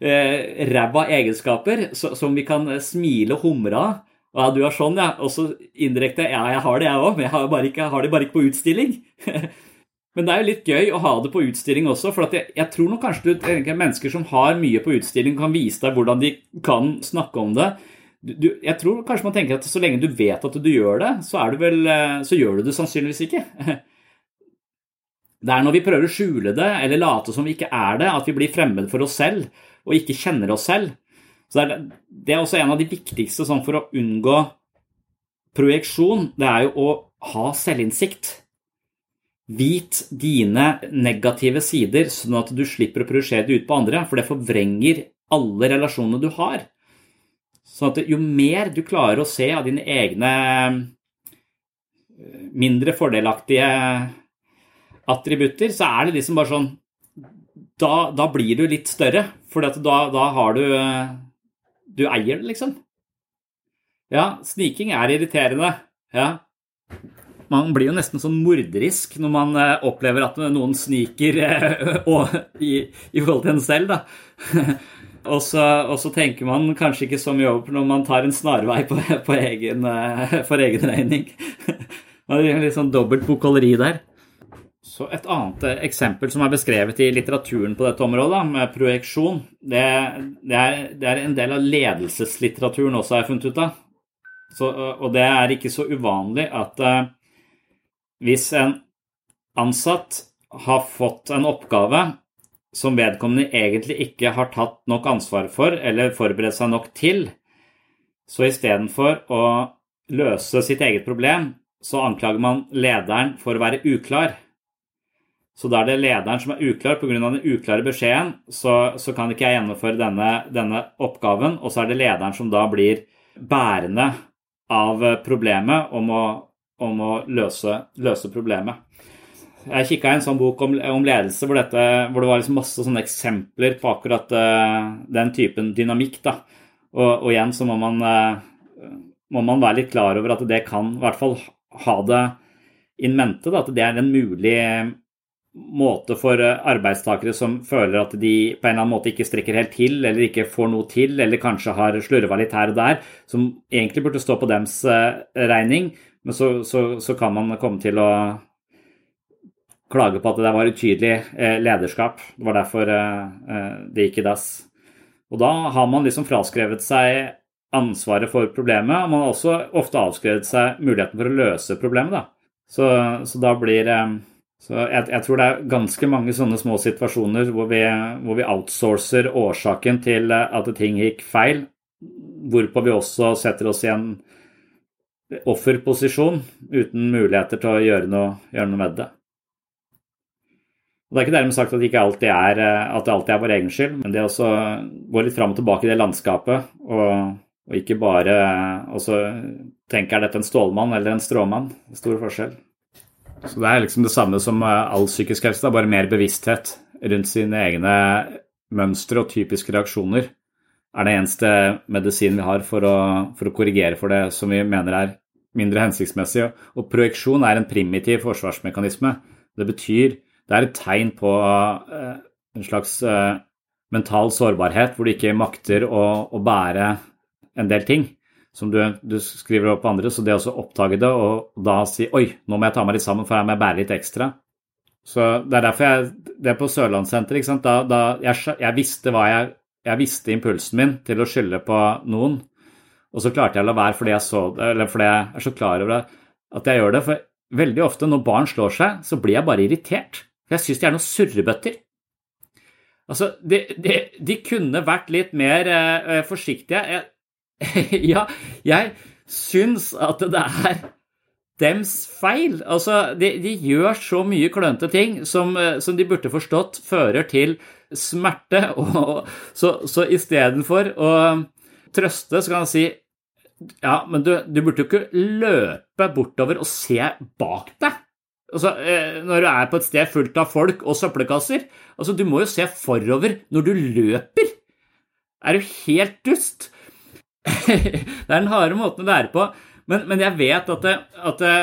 eh, ræva egenskaper så, som vi kan smile og humre av. Ja, du er sånn, ja. Og så indirekte Ja, jeg har det, jeg òg, men jeg har, ikke, har det bare ikke på utstilling. men det er jo litt gøy å ha det på utstilling også, for jeg, jeg, tror nok kanskje du mennesker som har mye på utstilling, kan vise deg hvordan de kan snakke om det. Du, jeg tror kanskje man tenker at så lenge du vet at du gjør det, så, du vel, eh, så gjør du det sannsynligvis ikke. Det er når vi prøver å skjule det eller late som vi ikke er det, at vi blir fremmed for oss selv og ikke kjenner oss selv. Så det er, det er også en av de viktigste sånn for å unngå projeksjon. Det er jo å ha selvinnsikt. Vit dine negative sider, sånn at du slipper å projisere det ut på andre, for det forvrenger alle relasjonene du har. Sånn at jo mer du klarer å se av dine egne eh, mindre fordelaktige attributter, så er det liksom bare sånn Da, da blir du litt større, for da, da har du Du eier det, liksom. Ja, sniking er irriterende. Ja. Man blir jo nesten sånn morderisk når man eh, opplever at noen sniker eh, i, i forhold til en selv, da. Og så, tenker man kanskje ikke så mye over når man tar en snarvei på, på egen, eh, for egen regning. Det er litt sånn dobbelt bokholderi der. Så Et annet eh, eksempel som er beskrevet i litteraturen på dette området, med projeksjon, det, det, er, det er, en del av ledelseslitteraturen også, har jeg funnet ut av. Så, og det er ikke så uvanlig at uh, hvis en ansatt har fått en oppgave som vedkommende egentlig ikke har tatt nok ansvar for eller forberedt seg nok til. Så istedenfor å løse sitt eget problem, så anklager man lederen for å være uklar. Så da er det lederen som er uklar pga. den uklare beskjeden, så, så, kan ikke jeg gjennomføre denne, denne, oppgaven, og så er det lederen som da blir bærende av problemet om å, om å løse, løse problemet. Jeg kikka i en sånn bok om, om ledelse hvor, dette, hvor, det var liksom masse sånne eksempler på akkurat uh, den typen dynamikk. da. Og, og, igjen så må man, uh, må man være litt klar over at det kan i hvert fall ha det in mente. Da, at det er en mulig måte for arbeidstakere som føler at de på en eller annen måte ikke strekker helt til, eller ikke får noe til, eller kanskje har slurva litt her og der, som egentlig burde stå på dems uh, regning. Men så, så, så kan man komme til å klage på at det var utydelig eh, lederskap. Det var derfor eh, eh, det gikk i dass. Og da har man liksom fraskrevet seg ansvaret for problemet, og man har også ofte avskrevet seg muligheten for å løse problemet. Da. Så, så da blir så jeg, jeg, tror det er ganske mange sånne små situasjoner hvor vi, hvor vi outsourcer årsaken til at ting gikk feil, hvorpå vi også setter oss i en offerposisjon uten muligheter til å gjøre noe, gjøre noe med det. Og Det er ikke dermed sagt at det ikke alltid er, eh, at det alltid er vår egen skyld, men det å gå litt fram og tilbake i det landskapet, og, og ikke bare også tenke er dette en stålmann eller en stråmann. Stor forskjell. Så Det er liksom det samme som eh, all psykisk helse, bare mer bevissthet rundt sine egne mønstre og typiske reaksjoner. Er det eneste medisin vi har for å, for å korrigere for det som vi mener er mindre hensiktsmessig. Og projeksjon er en primitiv forsvarsmekanisme. Det betyr det er et tegn på uh, en slags uh, mental sårbarhet, hvor du ikke makter å, å, bære en del ting som du, du skriver opp andre. Så det å oppdage det og da si oi, nå må jeg ta meg litt sammen, for jeg må jeg bære litt ekstra. Så Det er derfor jeg Det er på Sørlandssenteret. Da, da jeg, jeg, visste hva jeg, jeg visste impulsen min til å skylde på noen. Og så klarte jeg å la være fordi jeg, så, det, eller fordi jeg er så klar over det, at jeg gjør det. For veldig ofte når barn slår seg, så blir jeg bare irritert. For jeg syns de er noen surrebøtter. Altså, de, de, de, kunne vært litt mer eh, forsiktige. Jeg, ja, jeg syns at det er dems feil. Altså, de, de gjør så mye klønete ting som, uh, som, de burde forstått fører til smerte. Og, så så istedenfor å trøste, så kan han si ja, men du, du burde jo ikke løpe bortover og se bak deg. Altså, eh, når du er på et sted fullt av folk og søppelkasser altså, Du må jo se forover når du løper. Er du helt dust? Det er den harde måten å lære på. Men, men jeg vet at det, at, det,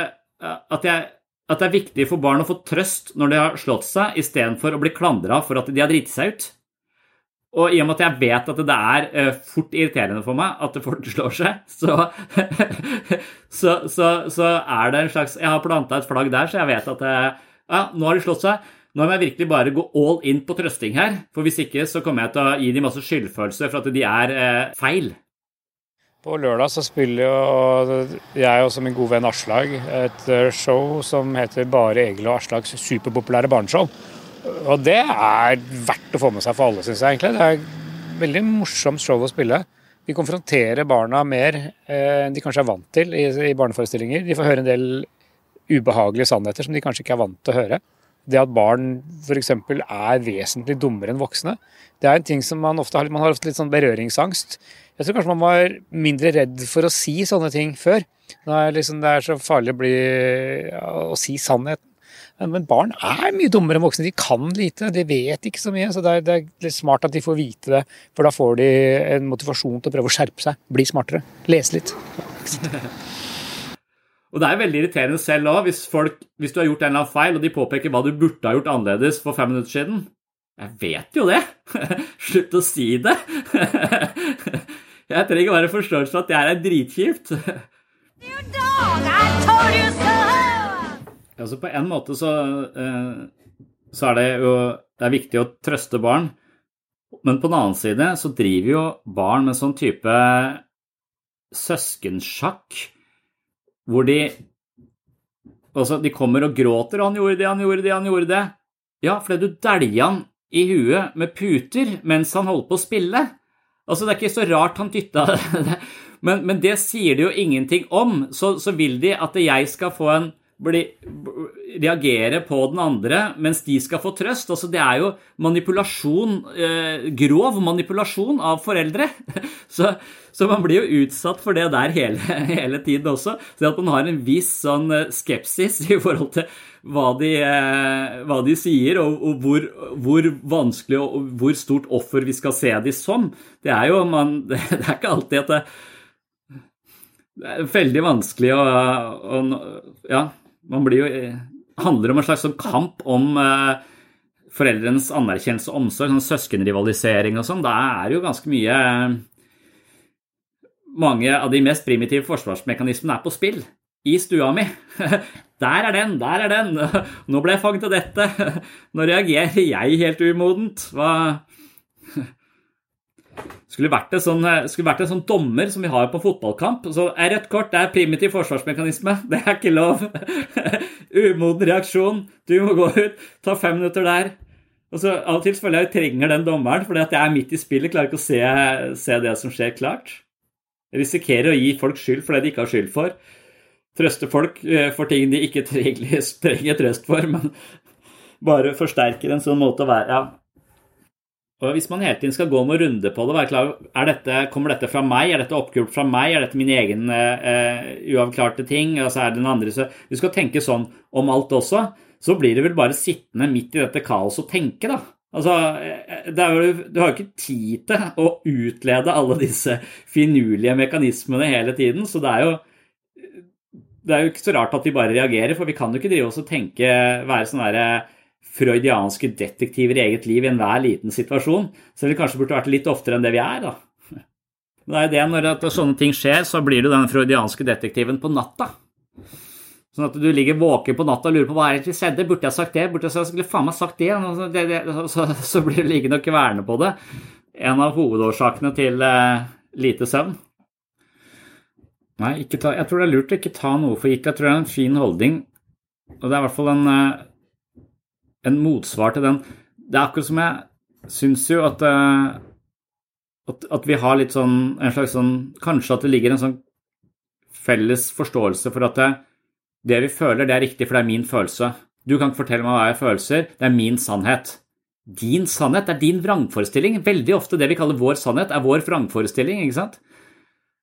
at, jeg, at det, er viktig for barn å få trøst når de har slått seg, istedenfor å bli klandra for at de har driti seg ut. Og i og med at jeg vet at det er uh, fort irriterende for meg at folk slår seg, så, så, så, så, er det en slags Jeg har planta et flagg der, så jeg vet at det, ja, nå har de slått seg. Nå må jeg virkelig bare gå all in på trøsting her, for hvis ikke så kommer jeg til å gi dem masse skyldfølelse for at de er eh, feil. På lørdag så spiller jo jeg og min gode venn Aslag et show som heter Bare Egil og Aslags superpopulære barneshow. Og det er verdt å få med seg for alle, syns jeg egentlig. Det er et veldig morsomt show å spille. Vi konfronterer barna mer enn de kanskje er vant til i barneforestillinger. De får høre en del ubehagelige sannheter som de kanskje ikke er vant til å høre. Det at barn f.eks. er vesentlig dummere enn voksne, det er en ting som man ofte har, man har ofte litt sånn berøringsangst. Jeg tror kanskje man var mindre redd for å si sånne ting før. Nå er liksom, det er så farlig å, bli, å si sannheten. Men barn er mye dummere enn voksne. De kan lite, de vet ikke så mye. Så det er, det er smart at de får vite det, for da får de en motivasjon til å prøve å skjerpe seg. Bli smartere. Lese litt. Og det er veldig irriterende selv òg, hvis, hvis, du har gjort en eller annen feil, og de påpeker hva du burde ha gjort annerledes for fem minutter siden. Jeg vet jo det! Slutt å si det! Jeg trenger bare forståelse for at det er dritkjipt. Altså på en måte så, eh, så er det jo det er viktig å trøste barn, men på den annen side så driver jo barn med sånn type søskensjakk hvor de Altså, de kommer og gråter 'Han gjorde det, han gjorde det, han gjorde det'. Ja, fordi du dælja han i huet med puter mens han holdt på å spille. Altså, det er ikke så rart han dytta. Men, men det sier de jo ingenting om. Så, så vil de at jeg skal få en bli, reagere på den andre mens de skal få trøst. Altså, det er jo manipulasjon, eh, grov manipulasjon av foreldre. Så, så, man blir jo utsatt for det der hele, hele tiden også. Så at man har en viss sånn eh, skepsis i forhold til hva de, eh, hva de sier, og, og hvor, hvor, vanskelig og hvor stort offer vi skal se de som, det er jo man, det er ikke alltid at det, det er veldig vanskelig å, å Ja, man blir jo eh, handler om en slags sånn kamp om eh, foreldrenes anerkjennelse og omsorg, sånn søskenrivalisering og sånn. Da er jo ganske mye Mange av de mest primitive forsvarsmekanismene er på spill. I stua mi. Der er den, der er den. Nå ble jeg fanget av dette. Nå reagerer jeg helt umodent. Hva skulle vært, sånn, eh, skulle vært en sånn dommer som vi har på fotballkamp. Så er rødt kort det er primitiv forsvarsmekanisme. Det er ikke lov. Umoden reaksjon. Du må gå ut. Ta fem minutter der. Og så Av og til føler jeg jeg trenger den dommeren, fordi at jeg er midt i spillet. Klarer ikke å se, se det som skjer, klart. Jeg risikerer å gi folk skyld for det de ikke har skyld for. Trøste folk eh, for ting de ikke trenger trøst for, men bare forsterker en sånn måte å være ja, og Hvis man hele tiden skal gå noen runde på det, være klar er dette, Kommer dette fra meg? Er dette oppgjort fra meg? Er dette mine egne uh, uavklarte ting? Altså er det den andre så Du skal tenke sånn om alt også. Så blir det vel bare sittende midt i dette kaoset og tenke, da. Altså, eh, jo, Du har jo ikke tid til å utlede alle disse finurlige mekanismene hele tiden, så det er jo det er jo ikke så rart at vi bare reagerer, for vi kan jo ikke drive oss og tenke, være sånn derre freudianske detektiver i eget liv i enhver liten situasjon. Så vi kanskje burde vært litt oftere enn det vi er, da. Det er det Når sånne ting skjer, så blir du den freudianske detektiven på natta. Sånn at du ligger våken på natta og lurer på hva er det som skjedde. Burde jeg sagt det? Burde jeg skulle faen meg sagt det? det, det så, så, blir du liggende og kverne på det. En av hovedårsakene til eh, lite søvn. Nei, ta, jeg tror det er lurt å ikke ta noe for gitt. Jeg tror det er en fin holdning. Og det er i hvert fall en eh, en motsvar til den. Det er akkurat som jeg syns jo at, eh, at, at, vi har litt sånn en slags sånn Kanskje at det ligger en sånn felles forståelse for at det, det vi føler, det er riktig, for det er min følelse. Du kan ikke fortelle meg hva jeg føler, det er min sannhet. Din sannhet er din vrangforestilling. Veldig ofte det vi kaller vår sannhet, er vår vrangforestilling. ikke sant?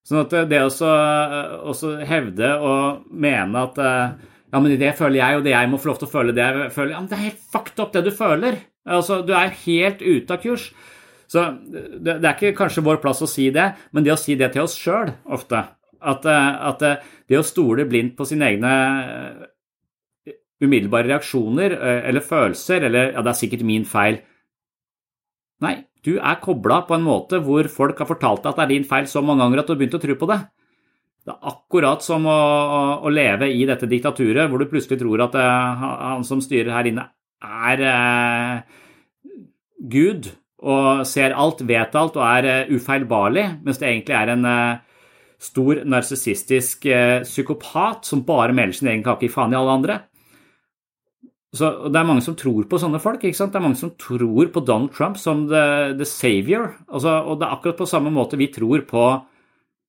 Sånn at det å hevde og mene at eh, ja, men det føler jeg, og det jeg må få lov til å føle det jeg føler Ja, men det er helt fucked up, det du føler. Altså, du er helt ute av kurs. Så det, er ikke kanskje vår plass å si det, men det å si det til oss sjøl ofte. At, eh, at, eh, det å stole blindt på sine egne eh, umiddelbare reaksjoner eller følelser, eller ja, det er sikkert min feil Nei, du er kobla på en måte hvor folk har fortalt deg at det er din feil så mange ganger at du har begynt å tro på det. Det er akkurat som å, å, leve i dette diktaturet, hvor du plutselig tror at uh, han som styrer her inne, er uh, Gud og ser alt, vet alt og er uh, ufeilbarlig, mens det egentlig er en stor narsissistisk psykopat som bare melder sin egen kake i faen i alle andre. Så Det er mange som tror på sånne folk. ikke sant? Det er mange som tror på Donald Trump som the, the savior. Altså, og det er akkurat på samme måte vi tror på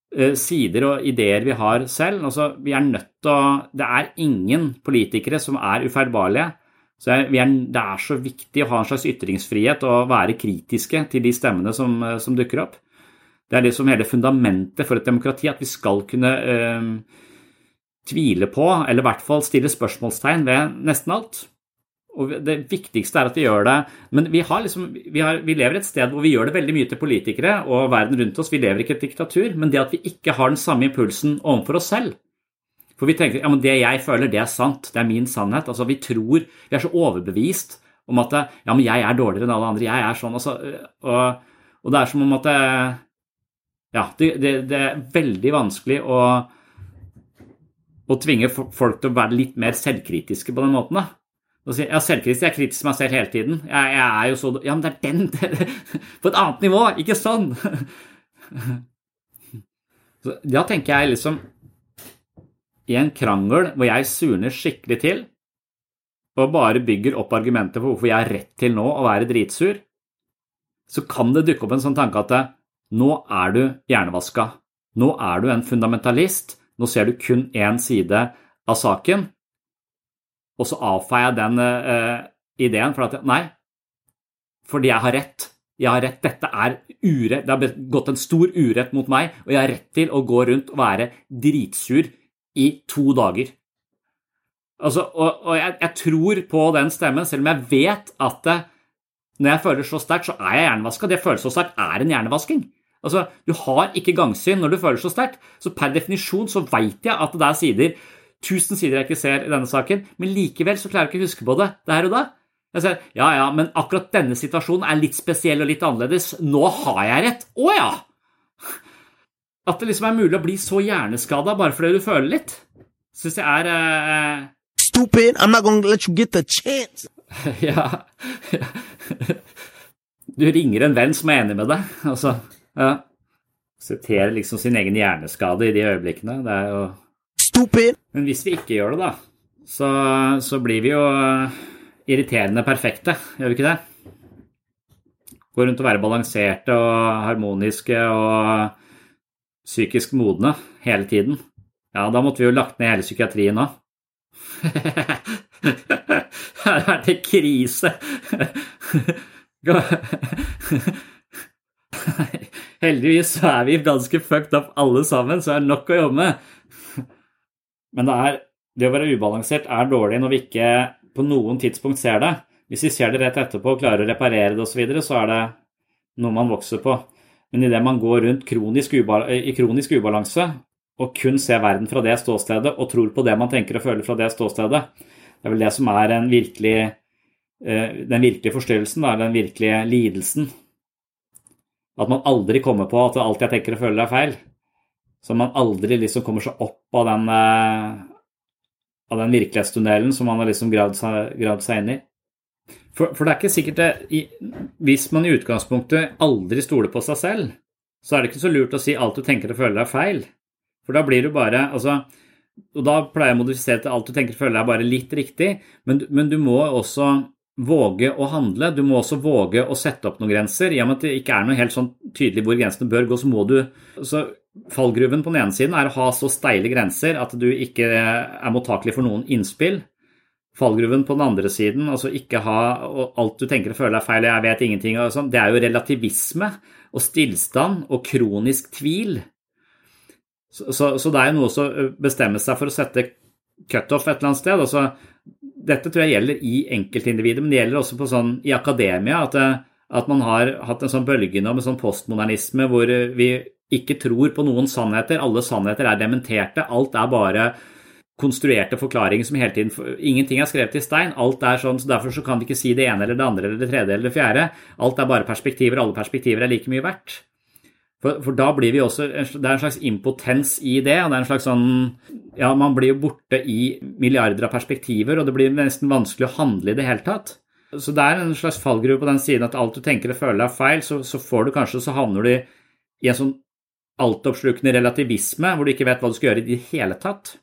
sider og ideer vi har selv. Altså, vi er nødt til å Det er ingen politikere som er ufeilbarlige. Så er, er, det er så viktig å ha en slags ytringsfrihet og være kritiske til de stemmene som, eh, som dukker opp. Det er liksom hele fundamentet for et demokrati, at vi skal kunne øh, tvile på, eller i hvert fall stille spørsmålstegn ved nesten alt. Og Det viktigste er at vi gjør det. Men vi, liksom, vi, har, vi, lever et sted hvor vi gjør det veldig mye til politikere og verden rundt oss. Vi lever ikke i et diktatur. Men det at vi ikke har den samme impulsen overfor oss selv For vi tenker ja, men det jeg føler, det er sant. Det er min sannhet. Altså, Vi tror Vi er så overbevist om at ja, men jeg er dårligere enn alle andre. Jeg er sånn. Altså, og, og, det er som om at det, Ja, det, det, det er veldig vanskelig å, å tvinge folk til å være litt mer selvkritiske på den måten. da. Ja, selvkritisk. Jeg er meg selv hele tiden. Jeg, jeg, er jo så Ja, men det er den På et annet nivå, ikke sånn! Så da tenker jeg liksom I en krangel hvor jeg surner skikkelig til, og bare bygger opp argumenter for hvorfor jeg har rett til nå å være dritsur, så kan det dukke opp en sånn tanke at nå er du hjernevaska. Nå er du en fundamentalist. Nå ser du kun én side av saken og så avfeier jeg den uh, ideen for at nei, fordi jeg har rett. Jeg har rett, Dette er urett. Det har gått en stor urett mot meg, og jeg har rett til å gå rundt og være dritsur i to dager. Altså, og, og jeg, jeg, tror på den stemmen, selv om jeg vet at det, når jeg føler så sterkt, så er jeg hjernevaska. Det føles så sterkt er en hjernevasking. Altså, Du har ikke gangsyn når du føler så sterkt, så per definisjon så veit jeg at det er sider tusen sider jeg ikke ser i denne saken, men likevel så klarer jeg ikke å huske på det der og da. Jeg sier, ja, ja, men akkurat denne situasjonen er litt spesiell og litt annerledes. Nå har jeg rett. Å ja! At det liksom er mulig å bli så hjerneskada bare fordi du føler litt, syns jeg er eh... Stupid! I'm not gonna let you get the chance! ja. Du ringer en venn som er enig med deg, altså. Ja. Sitere liksom sin egen hjerneskade i de øyeblikkene. Det er jo Stupid! Men hvis vi ikke gjør det, da, så, så blir vi jo irriterende perfekte, gjør vi ikke det? Går rundt og være balanserte og harmoniske og psykisk modne hele tiden. Ja, da måtte vi jo lagt ned hele psykiatrien nå. Det har vært en krise. Heldigvis så er vi ganske fucked up alle sammen, så er det nok å jobbe med. Men det, er, det å være ubalansert er dårlig når vi ikke på noen tidspunkt ser det. Hvis vi ser det rett etterpå og klarer å reparere det osv., så, så er det noe man vokser på. Men idet man går rundt kronisk i kronisk ubalanse og kun ser verden fra det ståstedet og tror på det man tenker og føler fra det ståstedet, det er vel det som er virkelig, eh, den virkelige forstyrrelsen, den virkelige lidelsen. At man aldri kommer på at alt jeg tenker og føler, er feil. Så man aldri liksom kommer seg opp av den, eh, av den virkelighetstunnelen som man har liksom gravd seg, gravd seg inn i. For, for, det er ikke sikkert det Hvis man i utgangspunktet aldri stoler på seg selv, så er det ikke så lurt å si alt du tenker og føler er feil. For da blir du bare altså, Og da pleier jeg å modifisere til alt du tenker og føler er bare litt riktig, men, men du må også våge å handle. Du må også våge å sette opp noen grenser. I og med at det ikke er noe helt sånn tydelig hvor grensene bør gå, så må du så Fallgruven på den ene siden er å ha så steile grenser at du ikke er mottakelig for noen innspill. Fallgruven på den andre siden, altså ikke ha alt du tenker og føler er feil, jeg vet ingenting, og sånn, det er jo relativisme og stillstand og kronisk tvil. Så, så, så det er jo noe å bestemme seg for å sette cutoff et eller annet sted. Altså, dette tror jeg gjelder i enkeltindivider, men det gjelder også sånn, i akademia. At, at man har hatt en sånn bølge nå med sånn postmodernisme hvor vi ikke tror på noen sannheter. Alle sannheter er dementerte. Alt er bare konstruerte forklaringer som hele tiden Ingenting er skrevet i stein. Alt er sånn, så Derfor så kan de ikke si det ene eller det andre eller det tredje eller det fjerde. Alt er bare perspektiver. Alle perspektiver er like mye verdt. For, for, da blir vi også Det er en slags impotens i det. og det er en slags sånn, ja, Man blir jo borte i milliarder av perspektiver, og det blir nesten vanskelig å handle i det hele tatt. Så det er en slags fallgruve på den siden at alt du tenker og føler er feil, så, så får du kanskje, så havner du i en sånn altoppslukende relativisme hvor du ikke vet hva du skal gjøre i det hele tatt.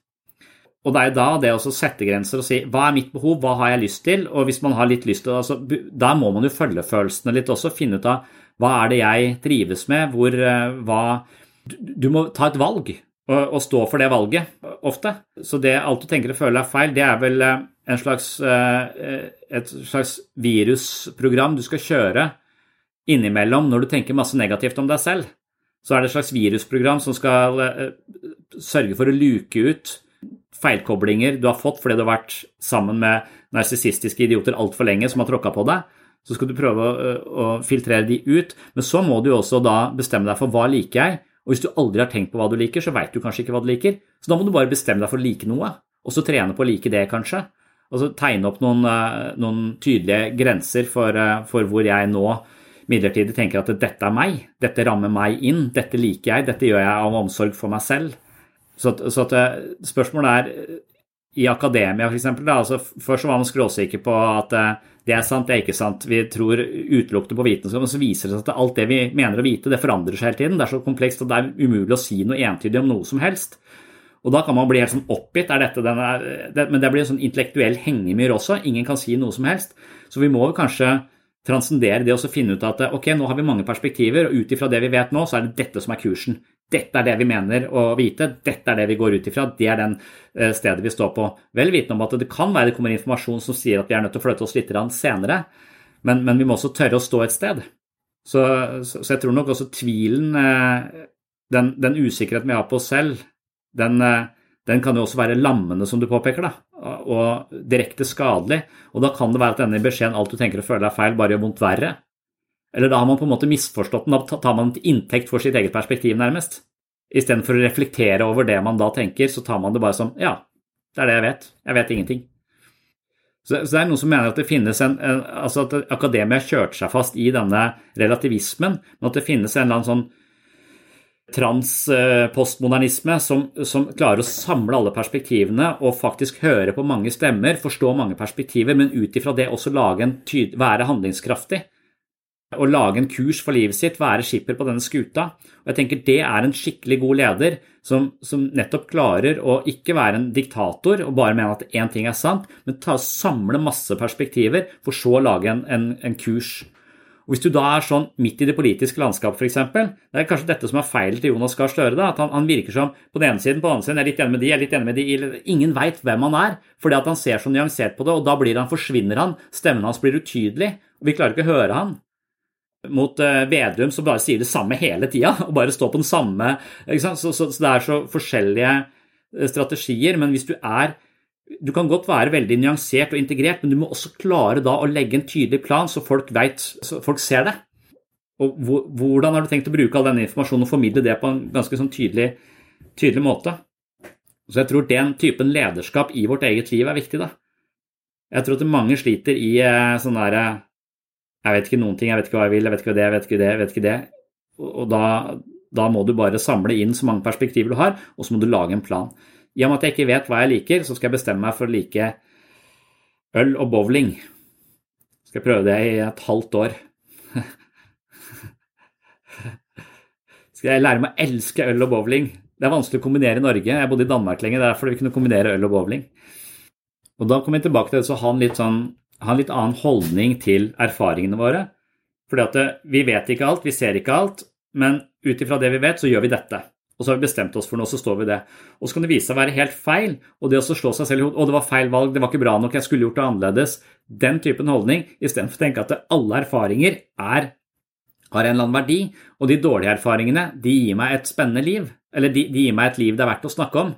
Og det er da det å sette grenser og si hva er mitt behov, hva har jeg lyst til? Og hvis man har litt lyst til altså, Da må man jo følge følelsene litt også, finne ut av hva er det jeg trives med, hvor, eh, hva, du må ta et valg og, stå for det valget ofte. Så det alt du tenker og føler er feil, det er vel eh, en slags, eh, et slags virusprogram du skal kjøre innimellom når du tenker masse negativt om deg selv. Så er det et slags virusprogram som skal sørge for å luke ut feilkoblinger du har fått fordi du har vært sammen med narsissistiske idioter altfor lenge som har tråkka på deg. Så skal du prøve å, å, filtrere de ut. Men så må du også da bestemme deg for hva liker jeg. Og hvis du aldri har tenkt på hva du liker, så veit du kanskje ikke hva du liker. Så da må du bare bestemme deg for å like noe, og så trene på å like det, kanskje. Og så tegne opp noen, eh, noen tydelige grenser for, eh, for hvor jeg nå midlertidig tenker at dette er meg, dette rammer meg inn, dette liker jeg, dette gjør jeg av omsorg for meg selv. Så, at, så at eh, spørsmålet er i akademia, f.eks. Altså, først var man skråsikker på at det er sant, det er ikke sant. Vi tror utelukkende på vitenskap, men så viser det seg at alt det vi mener å vite, det forandrer seg hele tiden. Det er så komplekst at det er umulig å si noe entydig om noe som helst. Og da kan man bli helt sånn oppgitt. Er dette den er, det, men det blir en sånn intellektuell hengemyr også. Ingen kan si noe som helst. Så vi må kanskje transcendere det og så finne ut at ok, nå har vi mange perspektiver, og ut ifra det vi vet nå, så er det dette som er kursen. Dette er det vi mener å vite, dette er det vi går ut ifra, det er den eh, stedet vi står på. Vel vitende om at det kan være det kommer informasjon som sier at vi er nødt til å flytte oss litt senere, men, men, vi må også tørre å stå et sted. Så, så, jeg tror nok også tvilen, eh, den, den, usikkerheten vi har på oss selv, den, eh, den kan jo også være lammende, som du påpeker, da, og direkte skadelig. Og da kan det være at denne beskjeden 'alt du tenker og føler er feil', bare gjør vondt verre. Eller da har man på en måte misforstått den, da tar man til inntekt for sitt eget perspektiv, nærmest. Istedenfor å reflektere over det man da tenker, så tar man det bare som ja, det er det jeg vet. Jeg vet ingenting. Så, så det er noen som mener at det finnes en, en altså at akademia har kjørt seg fast i denne relativismen, men at det finnes en eller annen sånn transpostmodernisme som, som, klarer å samle alle perspektivene og faktisk høre på mange stemmer, forstå mange perspektiver, men ut ifra det også lage en tyd, være handlingskraftig å lage en kurs for livet sitt, være skipper på denne skuta. Og jeg tenker Det er en skikkelig god leder som, som nettopp klarer å ikke være en diktator og bare mene at én ting er sant, men ta, samle masse perspektiver for så å lage en, en, en kurs. Og Hvis du da er sånn midt i det politiske landskapet, f.eks., det er kanskje dette som er feil til Jonas Gahr Støre. at han, han, virker som på den ene siden, på den andre siden, jeg er litt enig med de, jeg er litt enig med de, ingen veit hvem han er, fordi at han ser så nyansert på det, og da blir han, forsvinner han, stemmen hans blir utydelig, og vi klarer ikke å høre han mot uh, Vedum som bare sier det samme hele tida, og bare står på den samme så, så, så, det er så forskjellige eh, strategier. Men hvis du er Du kan godt være veldig nyansert og integrert, men du må også klare da å legge en tydelig plan, så folk vet, så folk ser det. Og hvordan har du tenkt å bruke all denne informasjonen og formidle det på en ganske sånn tydelig, tydelig måte? Så jeg tror den typen lederskap i vårt eget liv er viktig, da. Jeg tror at mange sliter i eh, sånn derre jeg vet ikke noen ting, jeg vet ikke hva jeg vil, jeg vet ikke det, jeg vet ikke det, jeg vet ikke det. Og da, da må du bare samle inn så mange perspektiver du har, og så må du lage en plan. I og med at jeg ikke vet hva jeg liker, så skal jeg bestemme meg for å like øl og bowling. Skal jeg prøve det i et halvt år. skal jeg lære meg å elske øl og bowling. Det er vanskelig å kombinere i Norge. Jeg bodde i Danmark lenge, det er derfor vi kunne kombinere øl og bowling. Og da kommer jeg tilbake til det, så ha en litt sånn ha en litt annen holdning til erfaringene våre. Fordi at eh, vi vet ikke alt, vi ser ikke alt, men ut ifra det vi vet, så gjør vi dette. Og så har vi bestemt oss for noe, så står vi det. Og så kan det vise seg å være helt feil. Og det å slå seg selv i hodet 'Å, det var feil valg, det var ikke bra nok, jeg skulle gjort det annerledes'. Den typen holdning, istedenfor å tenke at alle erfaringer er, har en eller annen verdi, og de dårlige erfaringene, de gir meg et spennende liv. Eller de, de gir meg et liv det er verdt å snakke om.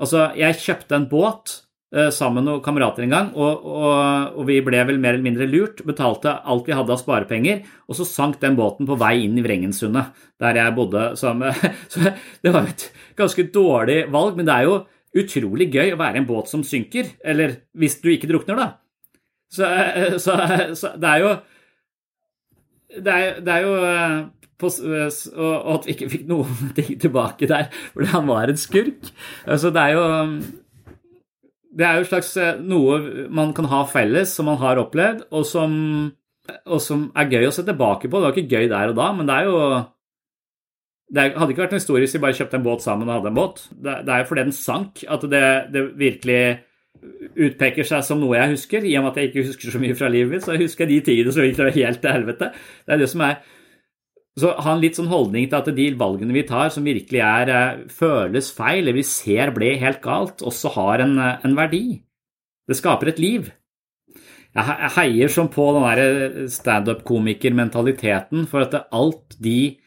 Altså, jeg kjøpte en båt sammen med noen kamerater en gang, og, og, og, vi ble vel mer eller mindre lurt. Betalte alt vi hadde av sparepenger, og så sank den båten på vei inn i Vrengensundet, der jeg bodde. Som, så det var et ganske dårlig valg, men det er jo utrolig gøy å være i en båt som synker. Eller hvis du ikke drukner, da. Så, så, så det er jo Det er, det er jo eh, på, og at vi ikke fikk noen ting tilbake der, fordi han var en skurk. Altså, det er jo det er jo slags eh, noe man kan ha felles, som man har opplevd, og som, og som, er gøy å se tilbake på. Det var ikke gøy der og da, men det er jo Det hadde ikke vært en historie hvis vi bare kjøpte en båt sammen og hadde en båt. Det, er jo fordi den sank, at det, det, virkelig utpeker seg som noe jeg husker. I og med at jeg ikke husker så mye fra livet mitt, så jeg husker de tingene som gikk helt til helvete. Det er det som er Så ha en litt sånn holdning til at de valgene vi tar som virkelig er, eh, føles feil, eller vi ser ble helt galt, også har en, eh, en verdi. Det skaper et liv. Jeg heier som på den eh, standup-komikermentaliteten for at alt de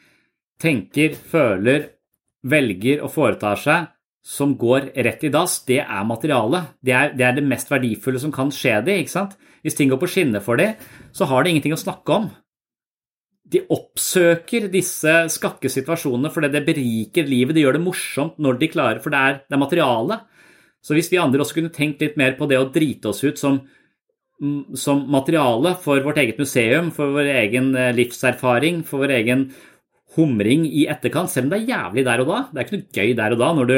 tenker, føler, velger og foretar seg som går rett i dass, det er materialet. Det er, det er det mest verdifulle som kan skje det, ikke sant? Hvis ting går på skinner for dem, så har de ingenting å snakke om de oppsøker disse skakke situasjonene fordi det beriker livet, det gjør det morsomt når de klarer, for det er, det er materiale. Så hvis vi andre også kunne tenkt litt mer på det å drite oss ut som, mm, som materiale for vårt eget museum, for vår egen eh, livserfaring, for vår egen humring i etterkant, selv om det er jævlig der og da. Det er ikke noe gøy der og da når du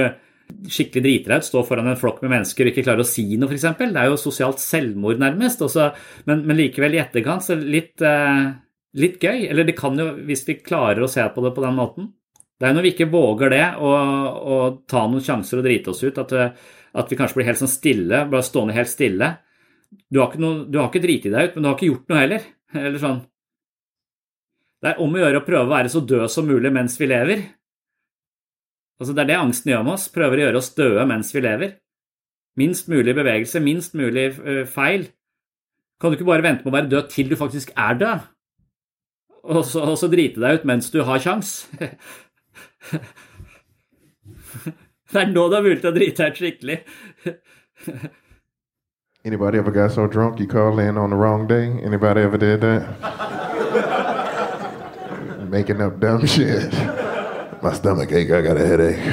skikkelig driter deg ut, står foran en flokk med mennesker og ikke klarer å si noe, f.eks. Det er jo sosialt selvmord, nærmest. Også, men, men, likevel, i etterkant, så litt eh, litt gøy. Eller det kan jo, hvis vi klarer å se på det på den måten. Det er når vi ikke våger det, å ta noen sjanser og drite oss ut, at, at, vi kanskje blir helt sånn stille, bare stående helt stille. Du har noe, du har ikke driti deg ut, men du har ikke gjort noe heller. Eller sånn. Det er om å gjøre å prøve å være så død som mulig mens vi lever. Altså, det er det angsten gjør med oss. Prøver å gjøre oss døde mens vi lever. Minst mulig bevegelse, minst mulig feil. Kan du ikke bare vente med å være død til du faktisk er død? Og så, og så drite deg ut mens du har kjangs. Det er nå det er mulig å drite deg ut skikkelig. Anybody ever got so drunk you called in on the wrong day? Anybody ever did that? Making up dumb shit. My stomach ache, I got a headache.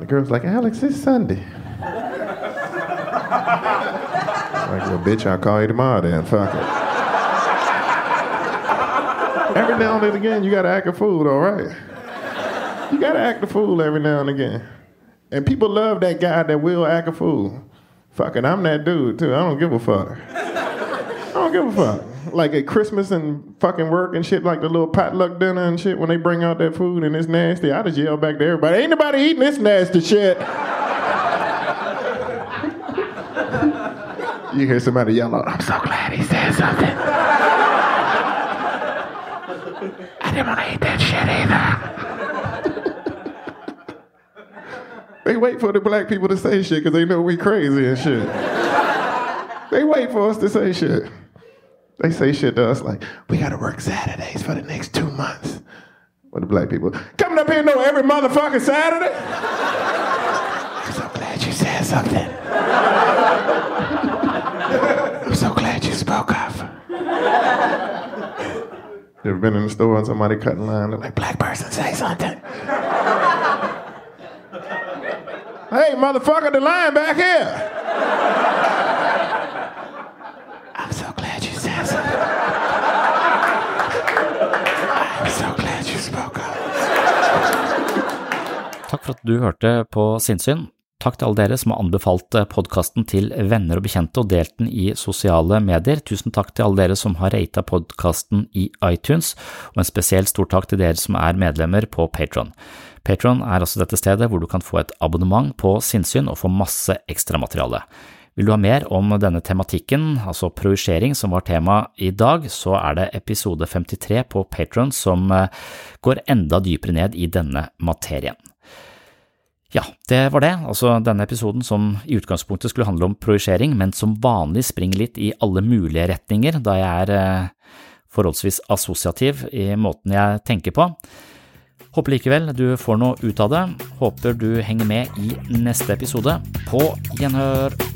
The girl's like, Alex, it's Sunday. like, well, bitch, I'll call you tomorrow then. Fuck it. Every now and again, you gotta act a fool, all right? You gotta act a fool every now and again. And people love that guy that will act a fool. Fucking, I'm that dude too. I don't give a fuck. I don't give a fuck. Like at Christmas and fucking work and shit, like the little potluck dinner and shit, when they bring out that food and it's nasty, I just yell back to everybody, ain't nobody eating this nasty shit. you hear somebody yell out, I'm so glad he said something. Didn't want to eat that shit either. they wait for the black people to say shit because they know we crazy and shit. they wait for us to say shit. They say shit to us like, we gotta work Saturdays for the next two months. What the black people coming up here know every motherfucking Saturday? I'm so glad you said something. I'm so glad you spoke up. You ever been in the store and somebody cut in line? They're like, black person, say something. hey, motherfucker, the line back here. I'm so glad you said something. So glad you spoke up. Takk for at du hørte på Sinnsyn. Takk til alle dere som har anbefalt eh, podkasten til venner og bekjente og delt den i sosiale medier. Tusen takk til alle dere som har rata podkasten i iTunes, og en spesielt stor takk til dere som er medlemmer på Patron. Patron er altså dette stedet hvor du kan få et abonnement på sinnssyn og få masse ekstramateriale. Vil du ha mer om denne tematikken, altså projisering som var tema i dag, så er det episode 53 på Patron som eh, går enda dypere ned i denne materien. Ja, det var det, altså denne episoden som i utgangspunktet skulle handle om projisering, men som vanlig springer litt i alle mulige retninger, da jeg er eh, forholdsvis assosiativ i måten jeg tenker på. Håper likevel du får noe ut av det, håper du henger med i neste episode. På gjenhør!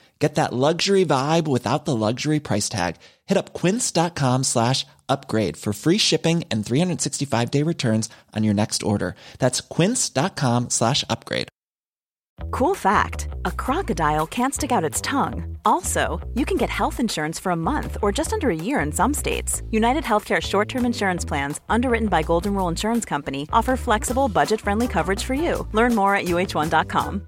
Get that luxury vibe without the luxury price tag. Hit up quince.com slash upgrade for free shipping and 365 day returns on your next order. That's quince.com slash upgrade. Cool fact a crocodile can't stick out its tongue. Also, you can get health insurance for a month or just under a year in some states. United Healthcare short term insurance plans, underwritten by Golden Rule Insurance Company, offer flexible, budget friendly coverage for you. Learn more at uh1.com.